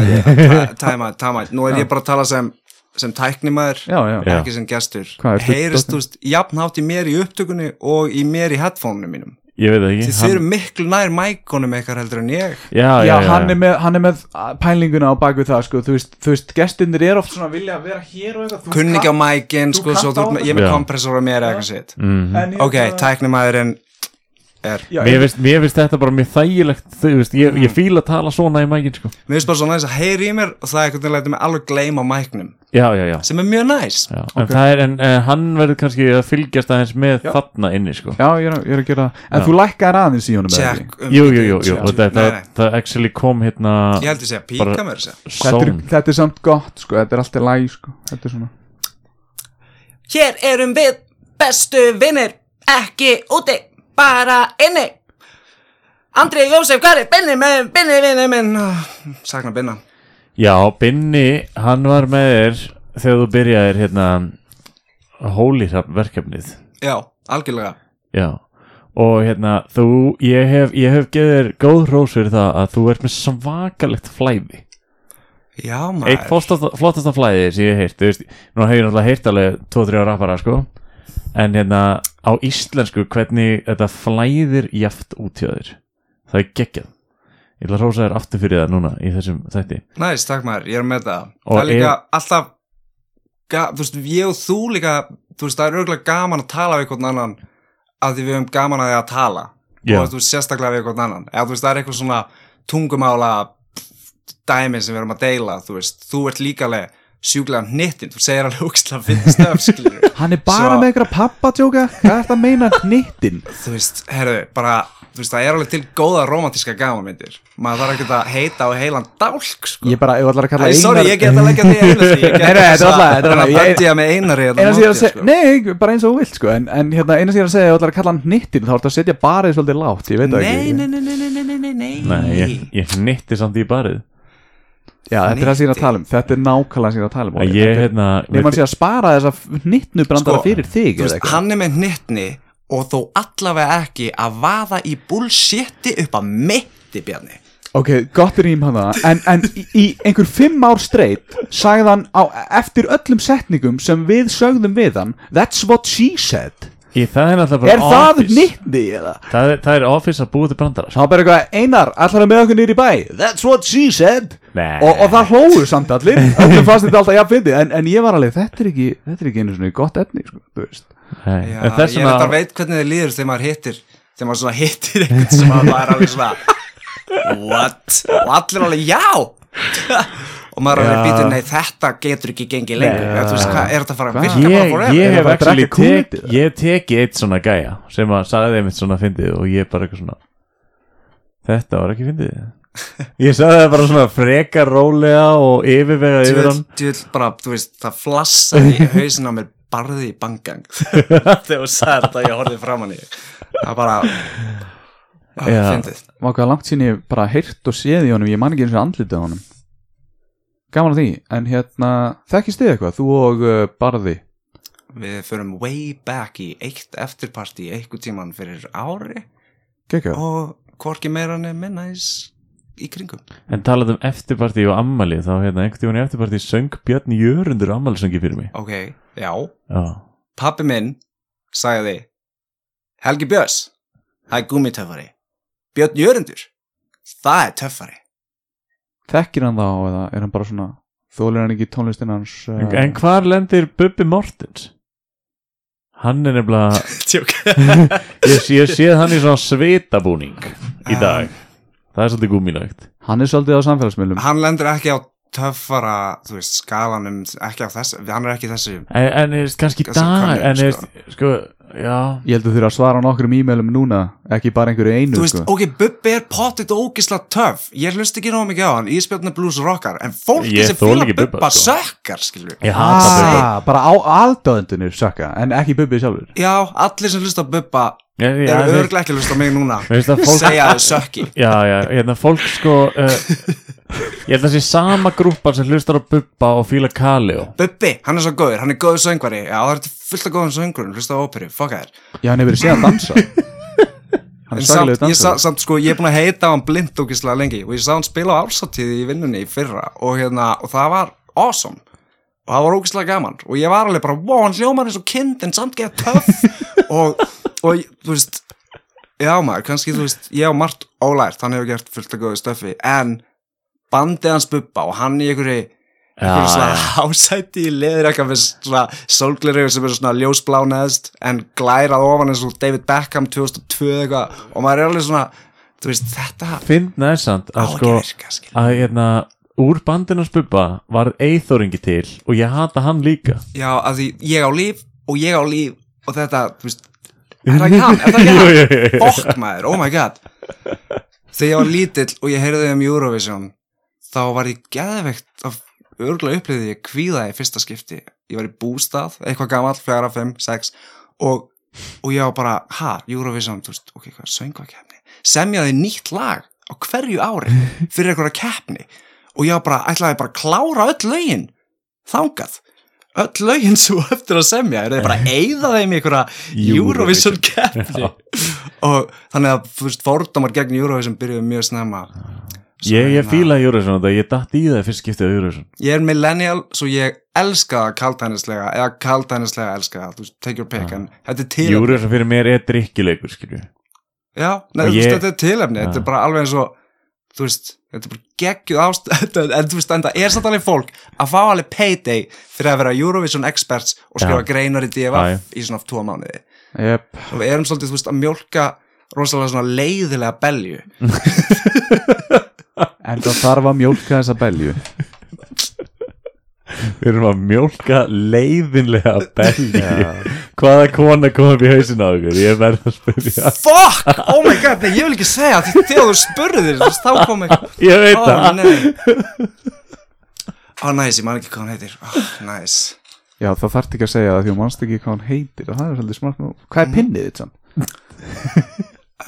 tæma, tæma, nú er ég bara að tala sem sem tæknimaður Já, já, Já. ekki sem gestur. Heyrist þú jafnhátt í mér í upptökunni og í mér í headphoneunum mínum Ég veit ekki þið eru miklu nær mækonum eitthvað heldur en ég. Já, já, Já, já, hann er með, hann er með pælinguna á baku það sko, þú veist, veist, gestinir er oft svona að vilja vera hér og eitthvað. Þú kunni ekki á mækin sko, ég er með kompressor á mér eitthvað sitt Mhm. en ég ok, er Já, Mér finnst, mér finnst þetta bara mjög þægilegt þú veist, ég, ég fíla að tala svona í mækin sko. mér finnst bara svo næst að heyri í mér og það er eitthvað að mig alveg gleyma mæknum. Já, já, já, sem er mjög næs. Já. En, það er, en uh, hann verður kannski að fylgjast aðeins með Já. þarna inni sko. Já, ég er, að- ég er að gera það. En Já. þú lækkar aðeins í honum check um það, actually kom hérna ég held að segja. píka mér þetta er, er samt gott, sko, þetta er alltaf læg, sko. Þetta er svona hér erum við bestu vinnir ekki úti, bara inni. Andri Jósef, hvað er Binni með Binni, Binni minn? Sakna Binna. Já, Binni, hann var með þér þegar þú byrjaðir hérna hólirhafn verkefnið. Já, algjörlega. Já, og hérna, þú, ég hef ég hef gefið þér góð hrós fyrir það að þú ert með svakalegt flæði. Já, eitt maður. flottasta, flottasta flæði sem ég hef heyrt, þú veist, nú hef ég náttúrulega heyrt alveg 2-3 rappara, sko en hérna, á íslensku hvernig þetta flæðir jaft út hjá þér? Það er geggjað. Ég ætla að hrósa þér aftur fyrir það núna í þessum þætti. Næs, takk maður, ég er með það. Og Það er líka er- alltaf Þú veist, ég og þú líka Þú veist, það er örgulega gaman að tala við einhvern annan að því við höfum gaman að því að tala. Já. og þú veist, sérstaklega við einhvern annan. Eða þú veist, það er eitthvað svona tungumála dæmi sem við erum að deila þú veist, þú ert líka sjúklega hnittin, þú segir alveg úkslega fyrir stöf, skilur *laughs* Hann er bara Svo- með einhverja pappatjóka. Hvað er þetta að meina hnittin? þú veist, herru, bara þú veist, það er alveg til góða romantíska gamanmyndir. Maður þarf ekki að heita á heilan dálk, sko. Ég bara, ég ætlar að kalla Æ, sorry, ég get að leggja því einu því *laughs* Nei, nei, þetta er alltaf- þetta er alltaf- ég- Böndi ég með einari að sko. nei, bara eins og þú vilt sko. En, en hérna, eina sem ég er að segja, ég ætlar að kalla hann hnittin Þá ertu að setja barið svolítið lágt, ég veit Já, þetta er það sem ég er að tala um, þetta er nákvæmlega sem ég er að tala um ég, hérna Nei, mann sé að spara þessa hnittnu brandara Sko, fyrir þig Þú veist, hann er með hnittni og þó allavega ekki að vaða í bullshiti upp að mitti bjarni. Ok, gott rým hann það. En, en í, einhver fimm ár straight sagði hann á, eftir öllum setningum sem við sögðum við hann That's what she said Ég, það er náttúrulega bara Er það office. hnittni eða? það, er- það er office að búa til brandara sko. Það var bara eitthvað, Einar, allar að með okkur nýri bæ That's what she said Nei. og, og það hlóðu samt allir Öllum fannst þetta alltaf jafn fyndið en, en ég var alveg, þetta er ekki Þetta er ekki einu svona gott efni, sko, þú veist Nei, Já, en þess ég veit að vegna veit hvernig þið líður þegar maður hittir þegar maður svona hittir einhvern sem að maður er alveg svona *laughs* what? og allir alveg já *laughs* og maður er alveg Já. býtur nei þetta getur ekki gengið lengur. Eða, þú veist, hvað, er þetta að fara virka bara ég, forever? ég hef það bara að actually drekka tek, kúlið? ég tekið eitt svona gæja sem að sagði þeim eitt svona fyndið og ég bara eitthvað svona þetta var ekki fyndið *laughs* ég sagði það bara svona frekar rólega og yfirvega yfir hann djöfull bara, þú veist, það flassaði í hausin á mér barði í bangang *laughs* þegar þú sagði þetta og ég horfði fram hann í það er bara að Já. fyndið hvað langt sín ég bara heyrt og séð í honum Ég man ekki eins og andlitið honum Gaman að því, en hérna Þekkist þið eitthvað, þú og uh, Barði? Við förum way back í eitt eftirparti einhver tíman fyrir ári. Gekka og hvorki meira en minna í kringum. En talað um eftirparti og ammali þá hérna einhvern tímann í eftirparti söng Björn Jörundur ammalisöngi fyrir mig. Ok, já, já, pappi minn sagði Helgi Björns það er gummitöffari Björn Jörundur það er töffari Þekkir hann þá eða er hann bara svona Þólir hann ekki tónlistin hans uh, en, en hvar lendir Bubbi Mortens? hann er nefnilega *laughs* Tjók. *laughs* ég, ég séð hann í svona svitabúning í dag það er svolítið gúmilegt Hann er svolítið á samfélagsmiðlum hann lendur ekki á töffara þú veist, skalanum ekki á þessu, hann er ekki í þessu en, en er kannski dag en er, sko. Já. Ég held að þurfa að svara nokkrum e-mailum núna Ekki bara einhverju einu þú veist, sko. ok, Bubbi er pottit og ógisla töff. Ég hlust ekki nóg mikið á hann, Ísbjörn er blues rockar. En fólki Ég sem ekki Bubba, Bubba sko. sökkar, ég hata Bubba. ah, Bara á aðdöðendunir sökka En ekki Bubbi sjálfur. Já, allir sem hlusta á Bubba eru örglega ekki að hlusta á mig núna. Að fólk segja þau sökki. Já, já, hérna fólk sko uh, ég held að sé sama grúpar sem hlustar á Bubba og fíla Kaleo. Bubbi, hann er svo góður, hann er góður söngvari. Já, það er fullt af góðum söngurum, hlusta á óperu fuck þér Já, hann hefur verið séð að dansa. *laughs* Hann En samt, ég samt sko, ég er búin að heita hann blind ógislega lengi og ég sá hann spila á ársatíði í vinnunni í fyrra og, hérna, og það var awesome. Og það var ógislega gaman og ég var alveg bara, wow, hann hljómar eins og kind en samt geða töff. *laughs* Og, og þú veist já maður, kannski þú veist, ég á margt ólært, hann hefur gert fullt af góðu stöfi en bandið hans bubba og hann í einhverju einhverju Já, svona hásæti í leður eitthvað með svona sólgleraugur sem eru svona ljósblá neðst en glærað ofan eins og David Beckham 2002 eitthvað. Og maður er alveg svona þú veist þetta finna samt á að sko að að hérna úr bandinans Bubba var eithóringi til og ég hata hann líka. Já að því ég á líf og ég á líf og þetta þú veist *laughs* er það ekki hann, er það ekki hann? fokk maður, oh my god. Þegar ég var lítill og ég heyrði um Eurovision þá var ég geðveikt af örgulega upplýði ég kvíða í fyrsta skipti. Ég var í bústað, eitthvað gamall, fjara, fimm, sex og, og ég var bara ha, Eurovision, þú veist, ok, hvað söngvakefni semjaði nýtt lag á hverju ári *laughs* fyrir einhverja keppni. Og ég var bara, ætlaði bara að klára öll lögin þangað. Öll lögin svo eftir að semja er þið bara að eyða þeim í einhverja Eurovision keppni? *laughs* og þannig að þú veist, fordómar gegn Eurovision byrjuðu mjög snemma. Svo Ég, ég hérna- fíla Eurovision þetta, ég datt í það fyrst skiptið á Eurovision. Ég er millennial svo ég elska kaldhænislega eða kaldhænislega elska það, þú take your pick en þetta er tilefni. Eurovision fyrir mér er drikkileikur skilju. Já, veist, ég- þetta er tilefni, þetta Já. er bara alveg eins og þú veist, þetta er bara geggjuð ást *laughs* en þú veist, en það er samt alveg fólk að fá alveg payday fyrir að vera Eurovision experts og skrifa Já. greinar í. DFF í svona tvo mánuði. Jep, og við erum svolítið, þú veist, að mjólka rosalega leiðilega belju *laughs* *laughs* en það þarf að mjólka þessa belju. Við erum að mjólka leiðinlega belgi Hvaða kona kom upp í hausin á ykkur? Ég verð að spyrja. Fuck, oh my god, nei, ég vil ekki segja því þegar þú spurðir, þú þá kom ekki Ég veit Ó, það. nei. Ó, næs, ég man ekki hvað hann heitir. Ó, næs. Já, það þarf ekki að segja það því að mannst ekki hvað hann heitir og það er svolítið smart. Hvað er pinnið þitt samt?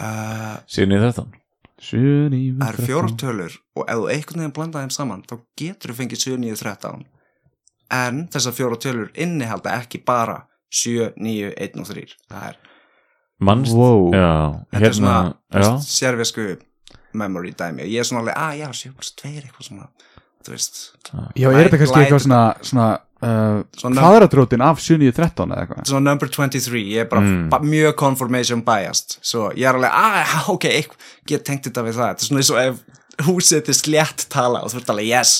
uh, Síðan í 13 Sjö, níu, Það eru fjórar tölur og ef þú einhvern veginn blanda þeim saman þá getur þú fengið 7, 9, 13 en þessar fjórar tölur innihalda ekki bara 7, 9, 1 og 3 það er, Manst, Wow. já, þetta er hérna svona Já, já. sérfisku memory dæmi. Og ég er svona alveg, að já, 7 plus 2 eitthvað svona, þú veist. Já, er þetta kannski eitthvað svona, svona uh, kvaðratrótin af 7, 9, 13 eða eitthvað? Svona number 23, ég er bara Mm. mjög confirmation biased. Svo ég er alveg, að, ok, ég get tengt þetta við það, þetta er svona eins og ef húsið þetta er slétt tala og þú ert alveg, yes.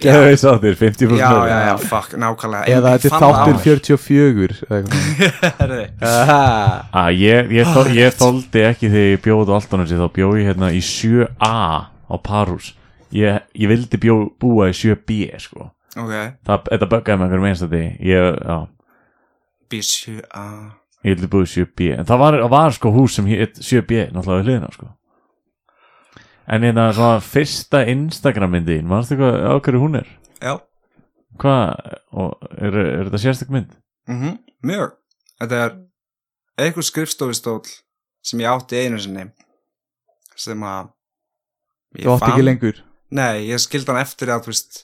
Geðu við sáttir 50% já, já, já, fuck, nákvæmlega. Eða þetta er mér. 44 eða eitthvað Herði. *laughs* Ah, ég, ég, þó, ég þóldi ekki þegar ég bjóð á Altanesi þá bjóð ég hérna í 7A á Parús. Ég, ég vildi bjó, búa í 7B sko. Ok, það, þetta böggaði með einhverjum einstætti ég, já, B7A ég vildi búa í 7B en það var, var sko hús sem hétt 7B náttúrulega við hliðina sko. en hérna svona fyrsta Instagram myndin, mannstu hvað á hverju hún er? Já, hvað, og er, er þetta sérstak mynd? Mhm, mjög. Þetta er einhver skrifstofustól sem ég átti einu sinni sem að ég Þú átt ekki lengur? Nei, ég skildi hann eftir að þú veist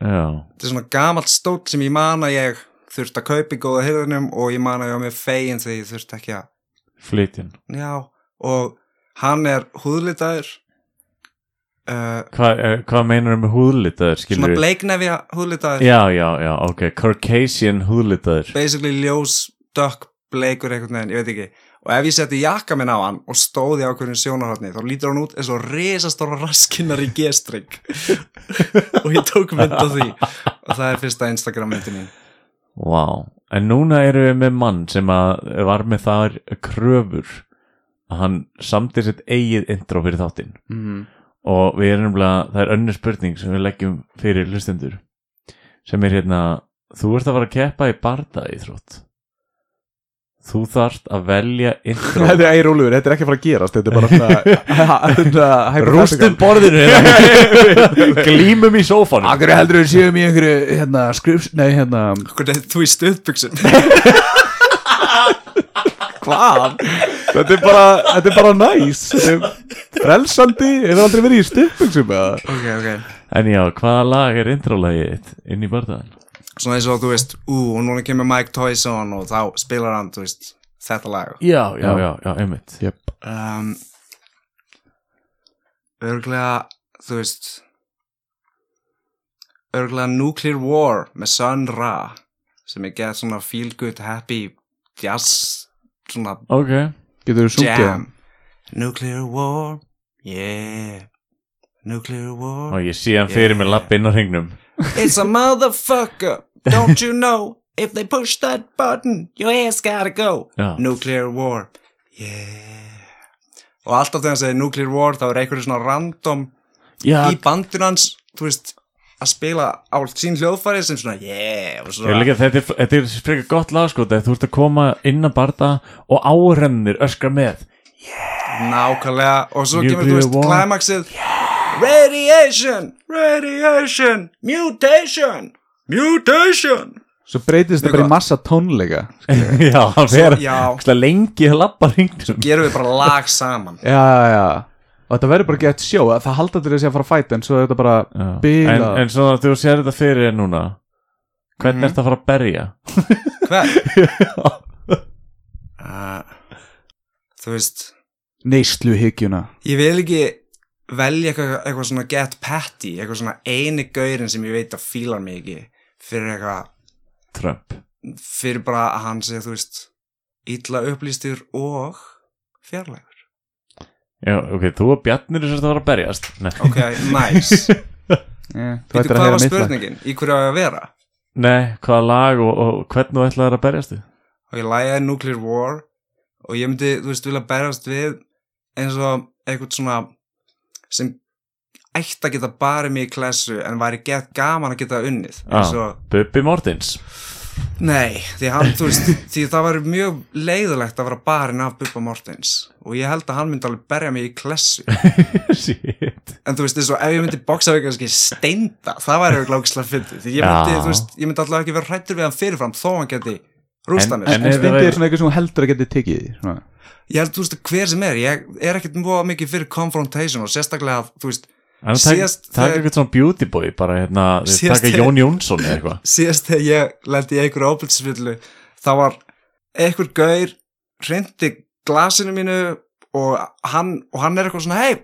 já, þetta er svona gamalt stóll sem ég man að ég þurfti að kaupa í góða hyrðunum og ég man að ég var með fegin þegar ég þurfti ekki að flytjun já, og hann er húðlitaður uh, hvað hva meinar með húðlitaður svona bleiknefja húðlitaður. Já, já, já, ok, Caucasian húðlitaður. Basically ljós, dökk, bleikur einhvern veginn, ég veit ekki og ef ég seti jakka minn á hann og stóði á hverjum sjónarhóttni þá lítur hann út eins og risastóra raskinnar í g-string. *laughs* Og ég tók mynd á því. Og það er fyrsta Instagram myndin mín. Vá, en núna erum við með mann sem að var með þar kröfur að hann samtir sitt eigið intro fyrir þáttinn. Mm. og við erum nefnilega, það er önnur spurning sem við leggjum fyrir hlustendur sem er hérna, þú ert að fara að keppa í barda í þrótt þú þarft að velja intro. *laughs* Þetta er ægir þetta er ekki að fara að gerast Þetta er bara svona *laughs* rústum borðinu hérna. *laughs* glímum í sófanum. Akkur heldur við séum í einhverju hérna, skrifs, nei hérna þú í stuðbyksum Hvað? Þetta er bara, þetta er bara næs. Er frelsandi. Hefur aldrei verið í eða? Ok, ok. En já, hvaða lag er intro-lagið þitt inn í bardaðan? Svona eins og þú veist, ú, og núna kemur Mike Tyson og þá spilar hann, þú veist þetta lag. Já, já, Já. já, einmitt. Jöp um, örglega þú veist örglega Nuclear War með Sun Ra sem er gett svona feel good happy jazz svona ok, Getur þú sungið jam. Nuclear War yeah. Nuclear War og ég sé hann fyrir mér lapp inn á hringnum. It's a motherfucker *laughs* Don't you know If they push that button Your ass gotta go. Já. Nuclear war. Yeah. Og alltaf þegar hann segir nuclear war þá er einhverju svona random já, í bandinu hans, þú veist að spila á sín hljóðfæri sem svona yeah og Ég svona líka, þetta, er, þetta er frekar gott lag sko þegar þú ert að koma inn að barda og áhrennir öskra með. Nákvæmlega. Og svo Nuclear kemur þú veist war. climaxið. Radiation! Radiation! Mutation Mutation! Svo breytist þetta bara í massa tónleika *laughs* Já, hann fer svo lengi að lappa hringnum gerum við bara lag saman. Já, já, já. Og þetta verður bara gett sjó Það halda til þess að fara að fæta En svo er þetta bara en, bila en svona þú sér þetta fyrir þér núna hvernig Mhm. ertu að fara að berja? Hver? *laughs* uh, þú veist. Neyslu hyggjuna ég vil ekki velja eitthvað, eitthvað svona get patty eitthvað svona eini gaurin sem ég veit að fílar mig ekki fyrir eitthvað Trump fyrir bara að hann sé þú veist illa upplýstur og fjarlægur Já, ok, þú og Bjarnir er sérst að fara að berjast Nei, ok, nice *laughs* yeah, Veitu hvað var spurningin? Í hverju á að vera? Nei hvaða lag og, og hvernig þú ætlaðir að berjast þið? og ég lægjaði Nuclear War og ég myndi, þú veist, vilja berjast við eins og eitthvað svona sem ætti að geta barið mig í klessu en væri gett gaman að geta unnið eins Ah, og, Bubbi Mortens nei, því hann, veist *laughs* því það væri mjög leiðilegt að vera barinn af Bubba Mortens og ég held að hann myndi alveg berja mig í klessu. *laughs* Shit. En þú veist, eins og ef ég myndi boksa við kannski steinda, það væri auðvitað ógislega fyndið. Því ég myndi, veist, ég myndi alltaf ekki vera hrættur við hann fyrirfram þó hann geti rústa En- mér. en, en verið- er svona eitthvað sem heldur að geti tekið því svona. ég held, þú veist, hver sem er ég er ekkert mjög mikið fyrir confrontation og sérstaklega, þú veist, það þegar- eitthvað svona beauty boy bara hérna, Síðast taka þegar- Jón Jónsson eða eitthvað. *laughs* Síðast þegar ég lendi í einhverju ábyrgsfyllu þá var einhver gaur hrindi glasinu mínu og hann, og hann er eitthvað svona hei,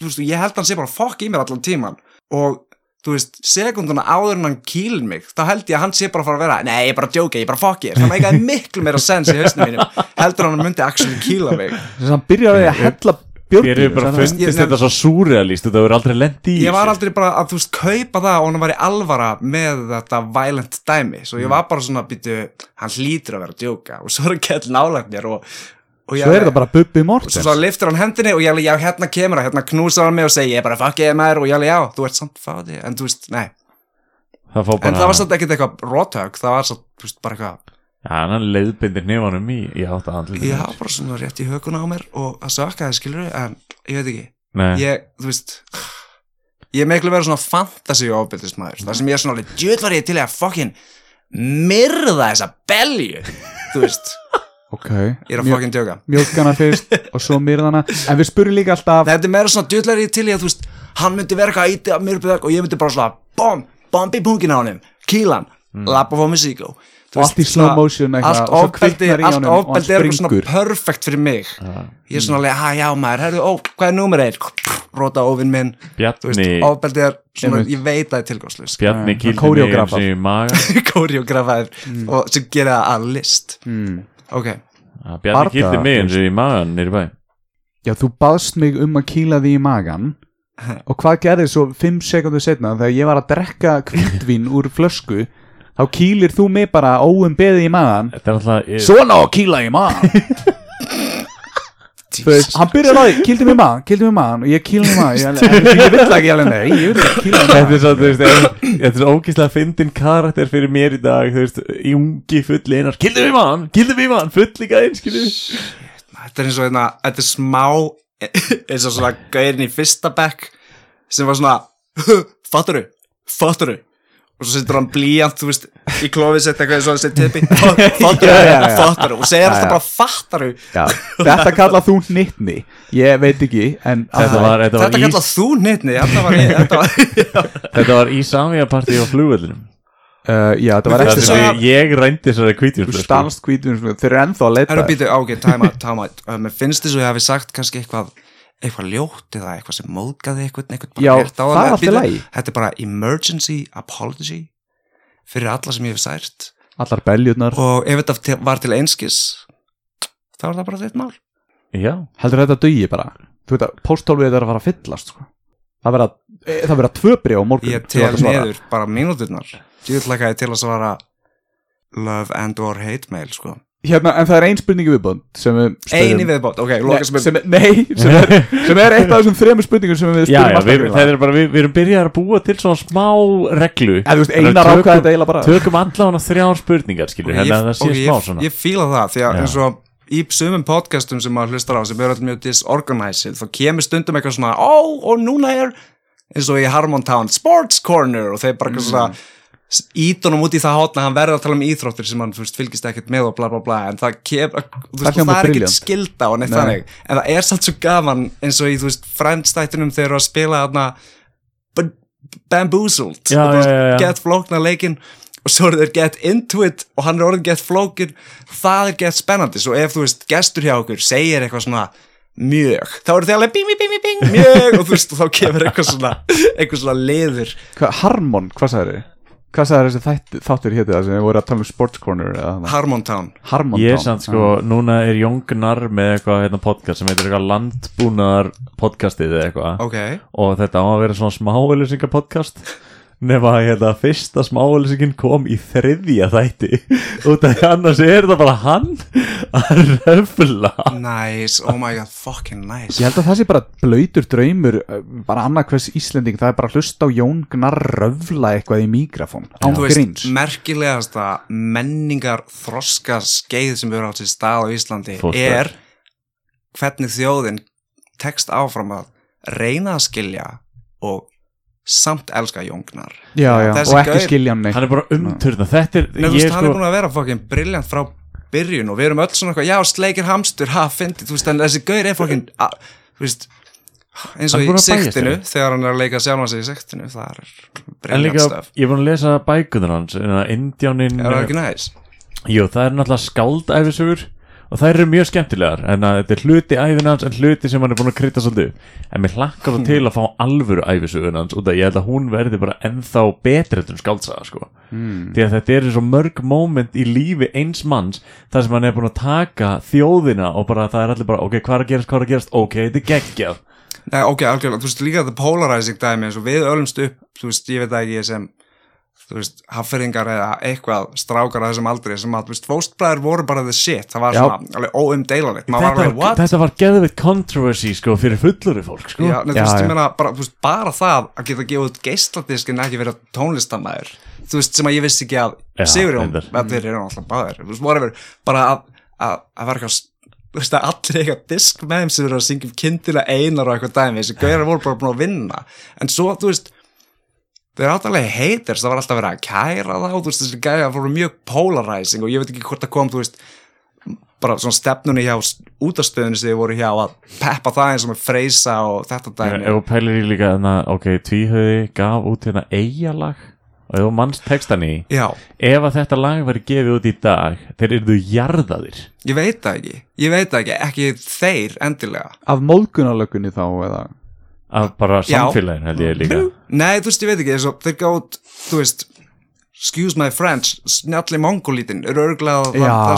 þú veist, ég held hann sé bara fokk í mér allan tíman og þú veist, sekunduna áður en hann kýlir mig þá held ég að hann sé bara að fara að vera nei, ég er bara að djóka, ég er bara fokkir það meikaði miklu meira sens í hausnum mínum heldur hann að myndi actually kýla mig. Þess að hann byrjaði að hella Þér björgir hefur bara fundist ég- þetta svo súrealist Þú hefur aldrei lendi í ég var aldrei bara að þú veist kaupa það og hann var í alvara með þetta violent dæmi. Svo ég var bara svona býtu hann hlýtur að vera að djóka. Og svo er hann kell nálægt mér og, og svo er þetta bara Bubbi og Mortens svo, liftur hann hendinni og ég alveg já hérna kemur það hérna knúsar hann mig og segir ég er bara fuck ég maður. Og ég alveg já þú ert samt fáði en þú veist nei. Það en það var samt ekkert eitthvað rótög það var veist bara eitthvað Já, hann leiðbindir nefanum í, í átt að handlið já bara svona rétt í hökuna á mér og að sökka það skilur en ég veit ekki. Nei, ég þú veist ég miklu verið svona fantasy ofbildismæður það sem ég er svona alveg djöð var ég til að fucking myrða þessa belju þú veist. *laughs* Ok, ég er að fucking djóka. mjölkana fyrst *laughs* og svo myrðana en við spurum líka alltaf þetta er meira svona djöðlega ég til í að þú veist hann myndi eitthvað að íti að mér og ég myndi bara svona bom, bomb í pungin á honum kílan, mm. lappa fór musíkó Og allt í slow motion eitthvað, allt og ofbeldi, og er eitthvað svona perfect fyrir mig. Ég er svona alveg, ha já maður, herru, ó, hvað er númer einn róta ofinn minn, Bjarni ofbeldi er svona, Einmitt. ég veit að það er tilgangslust Bjarni Nei, kýldi mig og í maga. *laughs* Koreografaður og sem gera það að list. Mm. ok, Bjarni kýldi mig og í magan nýri bæ. Já, þú baðst mig um að kýla því í magan *laughs* og hvað gerði svo 5 sekundur setna þegar ég var að drekka kvítvín úr flösku þá kýlir þú mig bara óum beði í magan Þetta er alltaf ég, svona á að kýla í magan *laughs* Þú veist, hann byrjar á því, kýldi mig í magan, kýldi mig í magan og ég kýla mig í magan, ég, vill ekki alveg nei, ég vil ekki mig í Þetta er svo, þú veist, ef- þetta er svo ógíslega fyndin karakter fyrir mér í dag, þú veist, í ungi fulli einar, kildum við mann, kildum við mann, fulli gæðin, skilu. þetta er eins og hérna þetta er smá *laughs* eins og svona gaurin í fyrsta bekk sem var svona *laughs* fatturu, fatturu og svo setur hann blíjant, þú veist í klófið setja eitthvað eins og þessi tippi fatturu og segir alltaf bara fattaru þetta kallað þú nýttni ég veit ekki, en Þetta var, þetta var, þetta í, kallað þú nýttni þetta var, þetta var *laughs* þetta var í Samia partí á flugvöldinum. uh, já, þetta var Það eftir svo- við, ég rændi þessari þú kvítjum, stanst hvítum, þeir eru ennþá að leita Herra býtu, ok, time out, time out. Uh, Mér finnst þess að ég hafi sagt kannski eitthvað eitthvað ljótt eða eitthvað sem móðgaði eitthvað, eitthvað Já, það er allt í Bíddu, lagi. Þetta er bara emergency apology fyrir alla sem ég hef sært allar beljurnar og ef þetta var til einskis þá er það bara þitt mál Já, heldur þetta dugi bara þú veit að posthólfið er að fara að fyllast sko. það verða e, það verða tvö bréf á morgun Ég tel niður. bara mínúturnar Ég vil ekki til að svara love and or hate mail sko. Hérna, en það er ein spurningu viðbónd sem við spyrjum- Einu viðbót, ok, loka sem sem, er- nei, sem er, *laughs* sem er eitt af þessum þremur spurningum sem við já, alltaf við, það er bara, við, við erum byrjað að búa til svona smá reglu. Eða, þú veist, Þannig að einar ákvæði þetta eiginlega bara. Tökum allavega þrjár spurningar, skilur, Ok, hérna ég- það sé smá ég, svona. ég fíla það því að eins og í sumum podcastum sem maður hlustar á sem eru alltaf mjög disorganized þá kemur stundum eitthvað svona ó og núna er eins og í Harmontown Sports Corner og þeir bara eitthvað svona ídunum út í það hotna hann verður að tala um íþróttir sem hann veist, fylgist ekkert með og bla bla bla en það, þú veist, Það það, það er ekkert skilda Nei. þannig. En það er samt svo gaman eins og í þú veist frendstættunum þeir eru að spila þarna B- Bamboozled. Já, og veist, já, já, get flókna leikin og svo eru þeir get into it og hann er orðin get flókin það er get spennandi, svo ef þú veist gestur hjá okkur segir eitthvað svona mjög, þá eru þið alveg bing, bing, bing, bing, mjög og þú veist, og þá kemur eitthvað svona eitthvað svona liður. Hva, Harmon, hvað sagði þið? Hvað sagði þessi þætt, þáttur héti það sem við voru að tala um Sports Corner eða þarna? Harmontown Harmon Ég er Town. samt sko, núna er Jóngnar með eitthvað hérna, podcast sem heitir eitthvað landbúnaðar podcastið eða eitthvað ok, og þetta á að vera svona smáauðlýsingar podcast nema að hérna, fyrsta smáauðlýsingin kom í þriðja þætti. Út af því annars er það bara hann að röfla. Nice, oh my god fucking nice. Ég held að það sé bara blöytur draumur uh, bara annað hvers Íslending, það er bara að hlusta á Jón Gnar röfla eitthvað í mikrofón. Án þú veist, gríns. merkilegasta menningar þroska skeið sem erum átt sér stað á Íslandi Fóstbær. er hvernig þjóðin tekst áfram að reyna að skilja og samt elska jóngnar Já, já, og ekki gaur- skilja hann neitt hann er bara umturna þetta er, Nei, veist, hann er sko búin að vera fokkin briljant frá byrjun og við erum öll svona eitthvað, já, sleikir hamstur, ha, fyndi, þú veist, en þessi gaur er fokkin, a- þú veist, eins Hann og er í þér. þegar hann er að leika sjálfan sig í sektinu, það er líka, stöf. ég er búin að lesa bækunar hans Indjánin Er það ekki næs? Jú, það er náttúrulega skáldæfisugur og það eru mjög skemmtilegar en að þetta er hluti æfina hans en hluti sem hann er búin að krytta svolítið en mér hlakkar það til að fá alvöru æfisugun hans og það ég held að hún verði bara ennþá betri en skáldsaga sko. Hmm. því að þetta eru svo mörg moment í lífi eins manns þar sem hann er búin að taka þjóðina og bara það er allir bara ok, hvað er að gerast, hvað er að gerast, ok, þetta er geggjað. Nei, ok, algjörlega, þú veist, líka þetta polarizing dæmi eins og við ölumst upp, þú veist, ég veit það ekki sem, þú veist, hafferingar eða eitthvað strákar að þessum aldrei sem að, þú veist, fóstbræður voru bara the shit, það var Já. svona alveg var þetta, þetta var geðvitt controversy sko fyrir fulluri fólk sko. Já, nei, þú Já, veist, já. ég meina, bara, þú veist, bara það að geta gefið út geisladisk en ekki vera tónlistamæður þú veist, sem að ég vissi ekki að Sigurjón, þeir eru alltaf báðir. Þú veist, whatever, bara að, að, eitthvað þú veist, að allir eitthvað disk með þeim sem eru að syngja um kindina einar og eitthvað dæmi, þessi gauðar voru bara búin að vinna. En svo, þú veist þeir eru áttalega haters, það var alltaf verið að kæra þá, þú veist, þessi gæðar voru mjög polarizing og ég veit ekki hvort það kom, þú veist bara svona stefnunni hjá útastöðunni sem þið voru hjá að peppa það eins og með freysa og þetta dæmi. Ef þú pælir í líka þannig að, ok, tvíhauði gaf út hérna eigalag og ef þú mannst textan í Já, ef að þetta lag væri gefið út í dag þeir eru jarðaðir. Ég veit það ekki Ég veit það ekki, ekki þeir endilega. Af móðgunarlökunni þá eða af bara Já. samfélagin held ég líka Nei, þú veist, ég veit ekki, eins og þeir gátt Þú veist, excuse my French Snjalli mongolítin er örglað Já. Það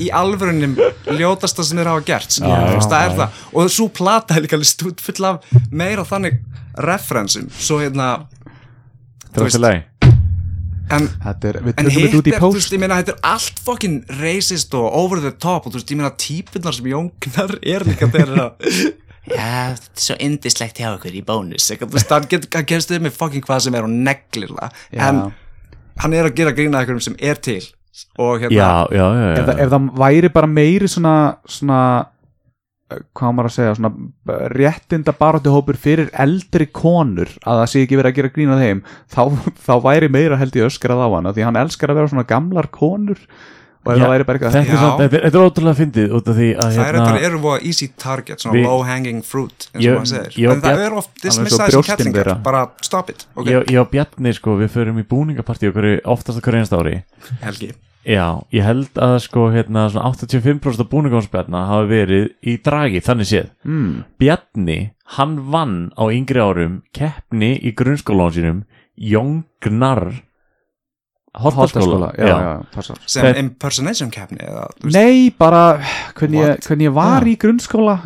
í alvörunnum Ljótasta sem þeir hafa gert Já, þú veist, Það er já. það, og svo plata er líka stúd full af meira þannig referensum, svo hérna er veist, en Þetta er, við En hitt þetta út í er, þú veist, ég meina, þetta er allt fucking racist og over the top og þú veist, ég meina, típunar sem jóngnar er líka þeir að Já, þetta er svo indislegt hjá okkur í bónus. Hann, hann gerst þau með fucking hvað sem er og neglir það. En hann er að gera grína einhverjum sem er til. Og hérna, já, já, já, ef, það- ef það væri bara meiri svona svona eh, hvað maður að segja, svona eh, réttinda baróttu hópur fyrir eldri konur að það sé ekki verið að gera grína þeim þá, *laughs* þá væri meira held ég öskrað á hana því hann elskar að vera svona gamlar konur og ef það væri bara eitthvað þetta, er er, er ótrúlega fyndið út af því að það er hérna, eitthvað eru voða easy target, svona Við- low hanging fruit eins og maður segir, en það er oft dismissaði sem þeirra. bara stop it ok, ég, ég og Bjarni sko, við förum í búningapartí okkur oftast okkur einast ári. Helgi. Já, ég held að sko hérna svona 85% af búningámsbjarna hafa verið í dragi, þannig séð. Mm, Bjarni, hann vann á yngri árum keppni í grunnskólanum sínum Jóngnar Holtaskóla já, já, já, passar. Sem Það- impersonation keppni eða, þú veist, Nei, bara hvernig ég, hvernig ég var Já. í grunnskóla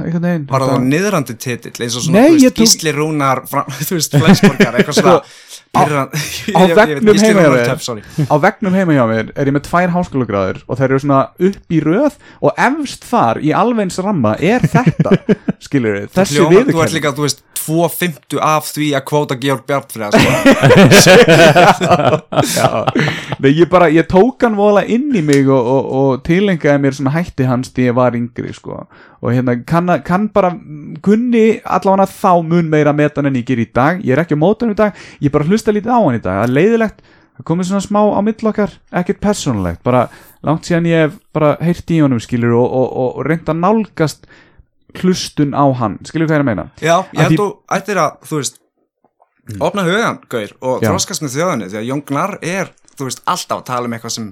Var það niðrandi titill eins og svona, Nei, veist, tók- Gísli Rúnar *laughs* þú veist, *laughs* Flensborgar, eitthvað svona pyrran, á *laughs* veggnum heima hjá mér. á vegnum heima hjá mér er ég með tvær háskólagráður og þær eru svona upp í röð og efst þar í alveins ramma er þetta *laughs* skilur þið, þessi Hljóma, þú ert líka, þú veist, 2.50 af því að kvóta Georg Bjartfriða sko. *laughs* Nei, ég bara, ég tók hann vola inn í mig og, og, og tilengaði mér svona hætti hans því ég var yngri sko. Og hérna kann, kann bara kunni allavega þá mun meira metan en ég ger í dag. Ég er ekki á mótan í dag, ég bara hlusta lítið á hann í dag. Það er leiðilegt, það komið svona smá á mill okkar, ekkert persónulegt. Bara langt síðan ég hef bara heyrt í honum skilur og, og, og, og reynd að nálgast hlustun á hann, skilur hvað ég er að meina? Já, ég Að held þú ættir að, þú veist opna hugan, Gaur, og Já. þroskast með þjóðinni því að Jón Gnar er þú veist, alltaf að tala um eitthvað sem,